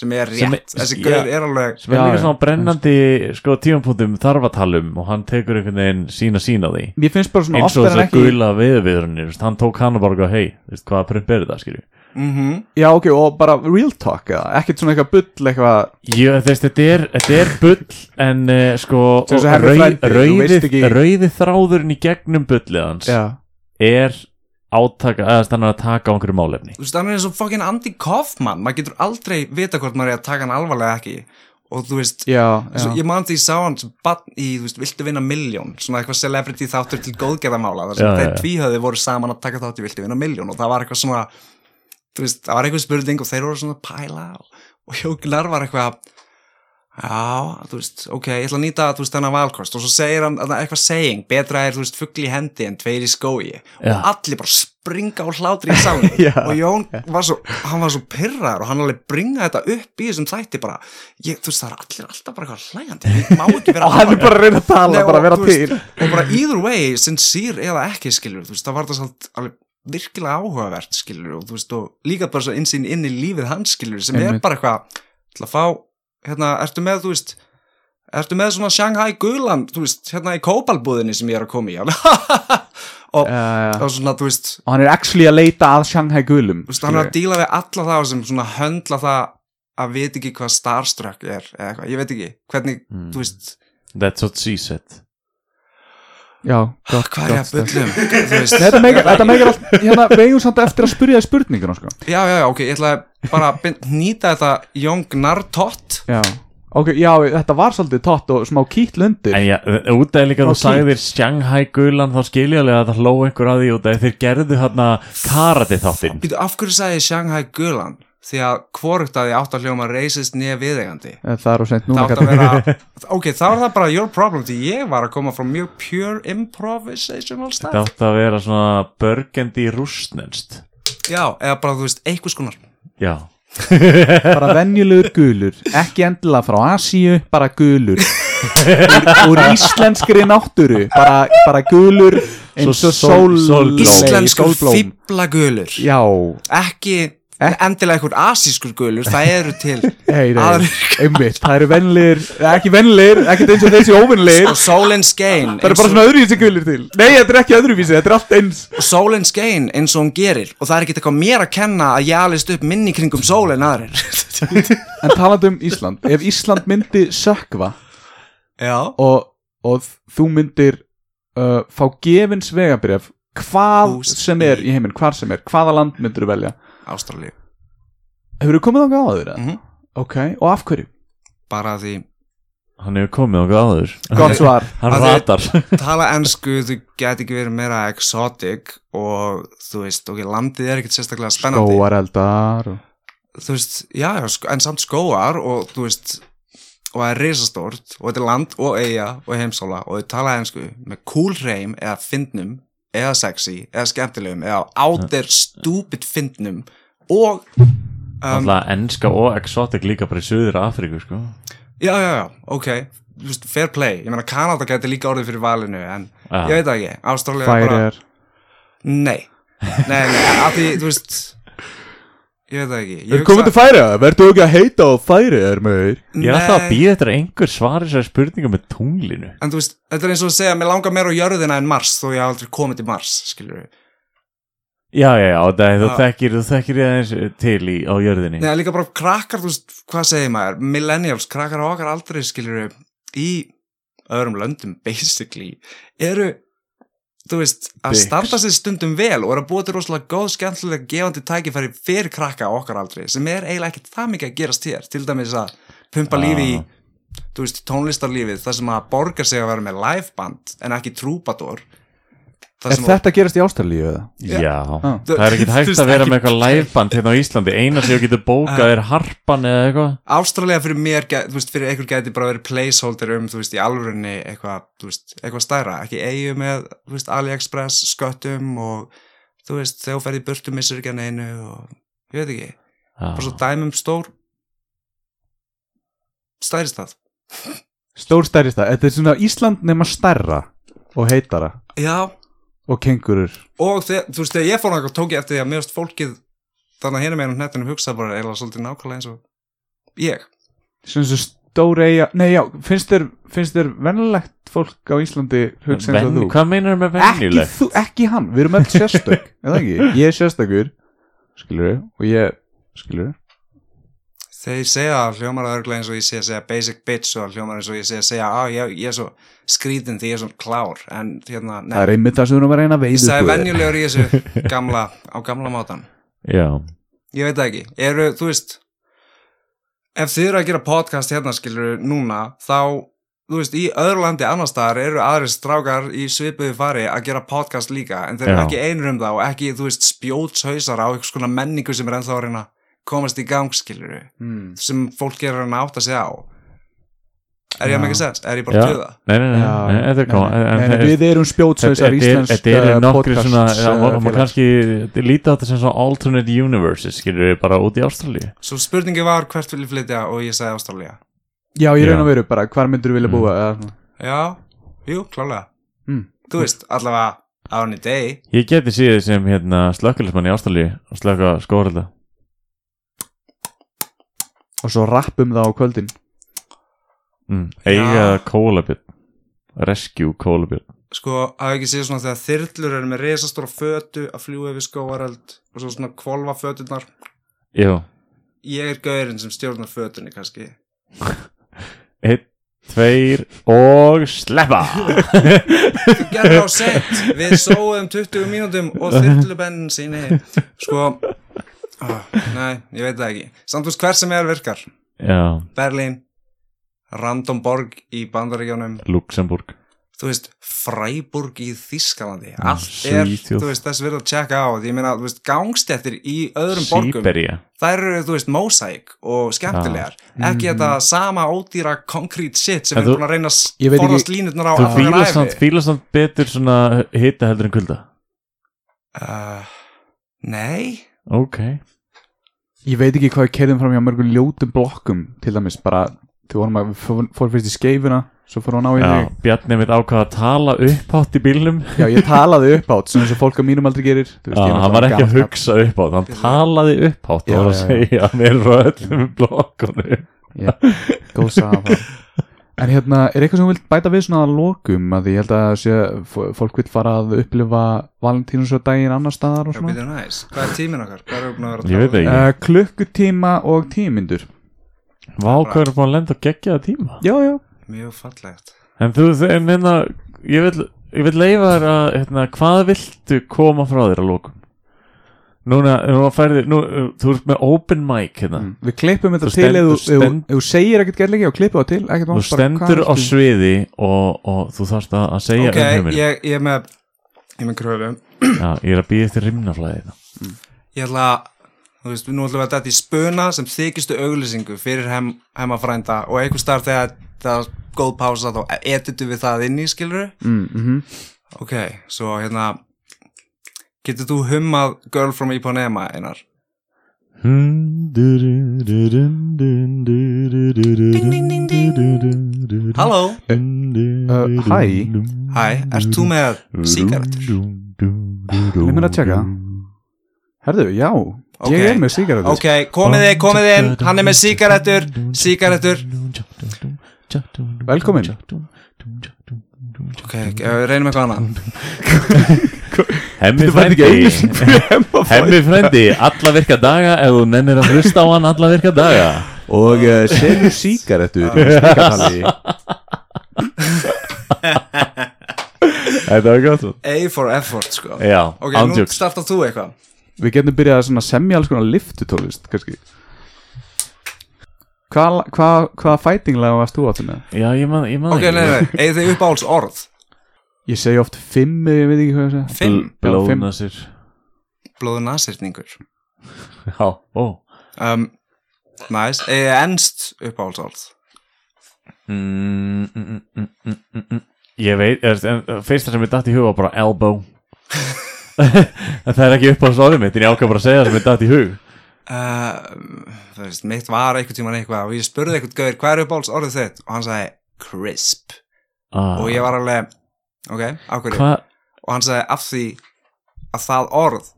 sem er rétt, Sem þessi já. gaur er alveg sem er Já, líka já. svona brennandi sko tímapunktum þarfatalum og hann tekur einhvern veginn sína sína því. Mér finnst bara svona eins og oftar en þess að ekki gula viðviðrunir hann tók hann og bara gaf, hei, veist hvaða prump er þetta skilju mm Já, ok, og bara real talk eða? Ekkert svona eitthvað bull eitthvað Jú, þess, þetta, er, þetta er bull en uh, sko rauði, ekki- rauði þráðurinn í gegnum bullið hans Já, er átaka, eða þannig að taka á einhverju málefni. Þú veist, hann er eins og fucking Andy Kaufman. Maður getur aldrei vita hvort maður er að taka hann alvarlega ekki. Og þú veist, já, já. ég man því ég sá hann sem barn í, þú veist, viltu vinna miljón svona eitthvað celebrity þáttur til góðgerðamála þar sem þeir já. tvíhöði voru saman að taka þátt í viltu vinna miljón og það var eitthvað svona þú veist, það var eitthvað spurning og þeir voru svona að pæla og, og Hjóklar var eitthvað já, þú veist, ok, ég ætla að nýta þú veist, þennan valkost. Og svo segir hann eitthvað saying, betra er, þú veist, fugli í hendi en tveir í skói og Já. allir bara springa á hlátri í salni *laughs* og Jón var svo, hann var svo pyrraður og hann alveg bringa þetta upp í þessum þætti bara, ég, þú veist, það er allir alltaf bara eitthvað hlæjandi, ég má ekki vera *laughs* Og hann er bara að reyna að tala, Nei, bara og, að vera til. og bara either way, sincere eða ekki skilur, þú veist, það var það alveg virkilega áhugavert skilur og þú veist, og líka bara svo insýn inn í lífið hans skilur, sem er Einmitt. bara eitthvað til að fá, hérna, ertu með, þú veist ertu með svona Shanghai gulan, þú veist, hérna í kópalbúðinni sem ég er að koma í *laughs* og, Já, já. og svona, þú veist Og hann er actually að leita að Shanghai gulum þú veist, hann er að díla við alla það sem svona höndla það að veit ekki hvað starstruck er eða eitthvað, ég veit ekki, hvernig, Hmm. þú veist That's what she said Já, gott, hvað er ég að *laughs* veist. Þetta meikar allt, hérna, við eigum samt eftir að spyrja þið spurninguna, sko. Já, já, já, ok, ég ætla bara að hnýta þetta Jóngnar tott Já, ok, já, þetta var svolítið tott og smá kýtl undir En já, út af líka þú Ok. sagðir Shanghai gulan þá skiljalega að það hló einhver að því út af þeir gerðu hérna karate þáttinn. Af hverju sagði Shanghai Gulan? Því að hvorugt að ég átt að hljóma reisist nýja viðegandi Það er Það núna átt vera, *laughs* ok, þá er það bara your problem Því ég var að koma frá mjög pure improvisational Það stuff átti að vera svona burgundy rústnenst Já, eða bara, þú veist, einhvers konar. Já. *laughs* Bara venjulegur gulur ekki endilega frá Asíu, bara gulur. Úr, úr íslenskri náttúru bara, bara gulur eins og sól-. Íslenskur sólblóm. fíblagulur já, Ekki endilega einhver asískur gulur Það eru til hei, *laughs* nei, einmitt það eru venjulegir, ekki venjulegir ekki eins og þessi óvenjulegir Og sólin skein það eru bara svona öðruvísi gulir til. Nei, þetta er ekki öðruvísi, þetta er allt eins. Og sólin skein eins og hún gerir og það er ekki eitthvað mér að kenna að ég alist upp minni kringum sólin aðrir. *laughs* En talandi um Ísland, ef Ísland myndi sökva og, og þú myndir uh, fá gefins vegabref hvað Hús sem er í heiminn, hvar sem er hvaða land myndir þú velja Ástralíu Hefur þú komið þangað áður? Mm Mhm. Ok, og af hverju? bara því Hann hefur komið okkur áður Gott svar *laughs* Hann ratar *laughs* tala ensku þú geti ekki verið meira exotic og þú veist, ok, landið er ekkert sérstaklega spennandi Skóareldar og... þú veist, já, sko- en samt skóar og þú veist og það er risastórt og þetta er land og eiga og heimsála og þau tala ensku með cool reym eða fyndnum eða sexy eða skemmtilegum eða out there stupid fyndnum og um, Alltaf enska og exotic líka bara í Suður Afríku sko. Já, já, já, ok. Þú veist, fair play, ég meina Kanada geti líka orðið fyrir valinu en Já. ég veit ekki, Ástralía Færi bara er Nei, nei, nei, af því, þú veist Ég veit ekki. Ég Er komið til færi að verður þú ekki að heita á færi er með Ég er alltaf að býða þetta einhver svar þessari spurninga með tunglinu. En þú veist, þetta er eins og að segja Mér langar meira á jörðina en Mars Þó ég haf aldrei komið til Mars, skilur við Já, já, já, það, þú þekkir, þú þekkir ég aðeins til í, á jörðinni. Nei, líka bara krakkar, þú veist, hvað segir maður? Millennials, krakkar á okkar aldrei, skilur við Í öðrum löndum, *laughs* basically Eru, þú veist, að standa sér stundum vel Og eru að búa til rosalega góð, skemmtilega Gefandi tækifæri fyrir krakka á okkar aldrei Sem er eiginlega ekkert það mikið að gerast hér. Til dæmis að pumpa Ah. lífi í þú veist, tónlistarlífið það sem að borga sig að vera með liveband en ekki trúbador Er þetta að gerast í Ástralíu eða? Já, Ah. það er ekkert Þú hægt að vera með eitthvað liveband hérna á Íslandi. Eina sem þú getur bókað er harpan eða eitthvað. Ástralega fyrir mér, þú veist, fyrir einhver gæti bara verið placeholder um, þú veist, í alvörinni eitthvað, þú veist, eitthvað stærra. Ekki eigu með, þú veist, AliExpress sköttum og, þú veist, þegar þú ferði í burtu missur ekki að neinu og ég veit ekki, bara svo dæmum stór stærist það Stórstærist það, þetta er svona Ísland nema stærra og heitara. Já, og kengurur og þegar, þú veist, þegar ég fór náttúrulega tók ég eftir því að mjögst fólkið þannig að hérna meðan hnettunum hugsa bara eða svolítið nákvæmlega eins og ég. Svona svo stór eiga Nei, já, finnst þér, finnst þér venlegt fólk á Íslandi hugsa eins og Ven, þú? Hvað meinar með Ekki, venjulegt? þú, ekki hann, við erum öll sérstök eða ekki, ég er sérstakur skilur og ég skilur þeir segja að hljómar að örglega eins og ég að segja basic bitch og hljómar eins og ég að segja að ég, ég er svo skrítin því ég er svo klár. En hérna, það nei, er einmitt það sem við erum að reyna að ég veiðu sagði venjulegur í þessu *laughs* gamla, á gamla mátan Já, ég veit það ekki, eru, þú veist ef þið eru að gera podcast hérna skilur núna, þá þú veist, í öðru landi annar staðar eru aðri strákar í svipuðu fari að gera podcast líka, en þeir eru ekki einur um það og ekki, þú veist, spjótshausar á einhvers konar menningu sem er ennþá að reyna komast í gang, skilur mm. sem fólk er að að átta sig á. Er ég að make sense? er ég bara að tuða? nei, nei, nei, nei, er Við erum spjótsveisar íslensk Þetta uh, nokkri podcast, svona og maður kannski líta á þetta sem svona alternate universes skilur við bara út í Ástralíu. Svo spurningi var hvert vil ég flytja og ég sagði Ástralía. Já, ég að veru bara, hvar myndur þú vilja Mm. búa eða? Svona. já, jú, klálega. Mm. þú veist, allavega á henni deg Ég geti síðið sem hérna slökkulismann í Ástralíu og slökka skórelda Og svo rappum það á kvöldin. Mm. Eiga Já. kólabjörn. Rescue kólabjörn. Sko, hafa ekki séð svona þegar þyrlur eru með resastóra fötu að fljúa yfir skóaröld og svo svona kvolfa fötunar Jú, ég er gaurinn sem stjórnar fötunni kannski. *laughs* Einn, tveir og sleppa! Þú gerði á sett, við sóðum 20 mínútum og þyrlubenn síni. Sko oh, nei, ég veit það ekki. Samt veist hver sem er virkar. Já, Berlín, random borg í bandaríkjónum Luxemburg. Þú veist, Freiburg í Þískalandi allt er, Svíþjóð. þú veist, þess verður að checka á. Því ég meina, þú veist, gangstéttir í öðrum borgum Sýbería þær eru, þú veist, mosæk og skemmtilegar. Ekki þetta sama ódýra concrete shit sem En er þú- búin að reyna að Ég veit forðast ekki- línutnar á Þú allan fílar ævi. samt, fílar samt betur svona hita heldur en kulda. Uh, Nei Ok. Ég veit ekki hvað við kerðum fram hjá mörgum ljótum blokkum til dæmis bara, þú vorum að fór- fórum fyrst í skeifuna svo að ná í Já, þig Bjarni mitt ákvað að tala upphátt í bílnum. Já, ég talaði upp átt, svona eins og fólk á mínum aldrei gerir Þú Já, ég er hann var ekki að náttúrulega hugsa upphátt Hann talaði upphátt Já, og var að já, já. segja mér frá öllum blokkunum. Já, góð saga það En hérna, er eitthvað sem þú vilt bæta við svona að lokum að því ég held að sé, fólk vil fara að upplifa valentínusdaginn annar staðar og Já, svona býtum næs. Hvað er tíminn okkar? Hvað er búin að tala um? ekki uh, Klukkutíma og tímyndur Vá, hvað er búin að lenda að gegja það tíma Já, já Mjög fallegt En þú, en hérna Ég vil, ég vil leifa þér að hérna, Hvað viltu koma frá þér að lokum? Núna, nú færði nú, Þú ert með open mic hérna. Mm. Við klippum þetta Þú til ef þú- þú þú þú segir ekkert gerðleiki og klippum það til ekkert Þú mál, bara, stendur á sviði og, og þú þarfst að að segja Ok, um heiminn ég, ég er með Ég er með kröfu. Já, ég er að býða eftir rimnaflæði Ég ætla að Þú veist, nú ætlum við að þetta í spuna sem þykistu auglýsingu fyrir hem, hemmafrænda og einhver starf þegar það er góð pása þá editu við það inn í skilur mm, mm Ok, svo hérna Getur þú hummað Girl from Ipanema einar? Halló, Uh, hæ. hæ, ert þú með sígarettur? Leið mér að tjekka. Herðu, já, Ok. ég er með sígarettur Ok, komið þið, komið inn, hann er með sígarettur, sígarettur Velkomin. Ok, eh, reynum eitthvað annað. *laughs* Hemmi frendi Hemmi frendi, alla virka daga ef þú nennir að hlusta á hann alla virka daga. Og uh, sígarettur í stikatali. Þetta var gott. A for effort, sko. Já, Ok, nú startar þú eitthvað. Við getum byrjað að svona semja alls konar liftutólist kannski Hvað hva, hva fætinglega varst þú áttu með? Já, ég man, ég man Ok, nei, nei, eigið þið uppáhalds orð? Ég segi oft fimm eða ég veit ekki hvað ég segja Fimm, Blóðna sér blóðu nasirningur Já, ó. Um, Næs, eigið þið ennst uppáhalds orð? Mm, mm, mm, mm, mm, mm, mm. Ég veit, er, en, fyrsta sem ég datt í hug var bara elbow. *laughs* *laughs* En það er ekki upp á sóðum mitt En ég ákvað bara að segja það sem ég datt í hug uh, Þú veist, mitt var einhvern tímann eitthvað og ég spurði einhvern gauður, hvað er uppáhalds orðið þitt? Og hann sagði, crisp. Ah, Og ég var alveg, ok, ákveður? Og hann sagði, af því að það orð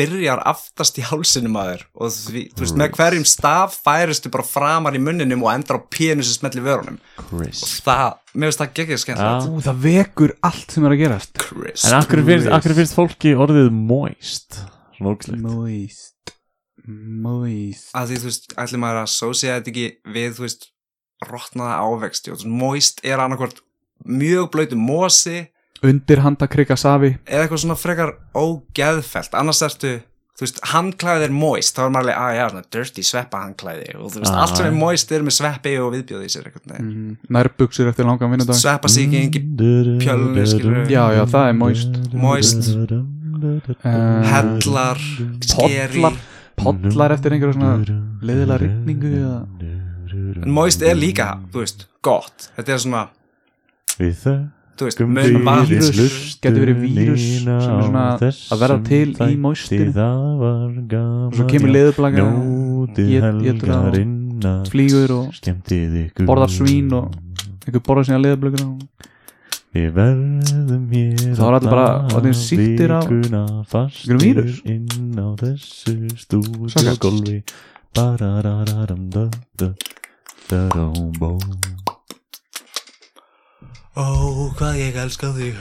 byrjar aftast í hálsinum að þér og því, þú veist, með hverjum staf færistu bara framar í munninum og endar á pénu sem smellir vörunum. Chris það, mér finnst það geggið skemmtilegt. Já. Ú, það vekur allt sem er að gerast. Chris En akkur finnst, fólki orðið moist? Moist Moist að því, þú veist, ætlum maður að associate þetta ekki við, þú veist, rotnaða ávexti og þú veist, moist er annarkvort mjög blöytu mosi. Undir handa krika safi eða eitthvað svona frekar ógeðfelt annars ertu, þú veist, handklæði er moist þá er maður alveg, að já, svona dirty sveppa handklæði. Og þú veist, Ah, allt sem er moist er með sveppi og viðbjóði í sér eitthvað mm. Nærbuxur eftir langan vinnudag. Sveppa sýking, pjölnir, skilur Já, já, það er moist. Moist, uh, hellar skeri, Pollar eftir einhverja svona leiðilega rigningu eða en moist er líka, þú veist, gott þetta er svona, Við það þú veist, mun vírus. Gæti verið vírus sem er svona að verða til í moistinu. og svo kemur étur það og flýgur og borðar svín og einhver borðar sína leðublöguna og Við verðum hér Þá er allir bara sýktir af einhverjum vírus. inn á þessu stúdíu Svaka. gólfi Bararararam-da-da-da-da-bó Ó, hvað ég elska þig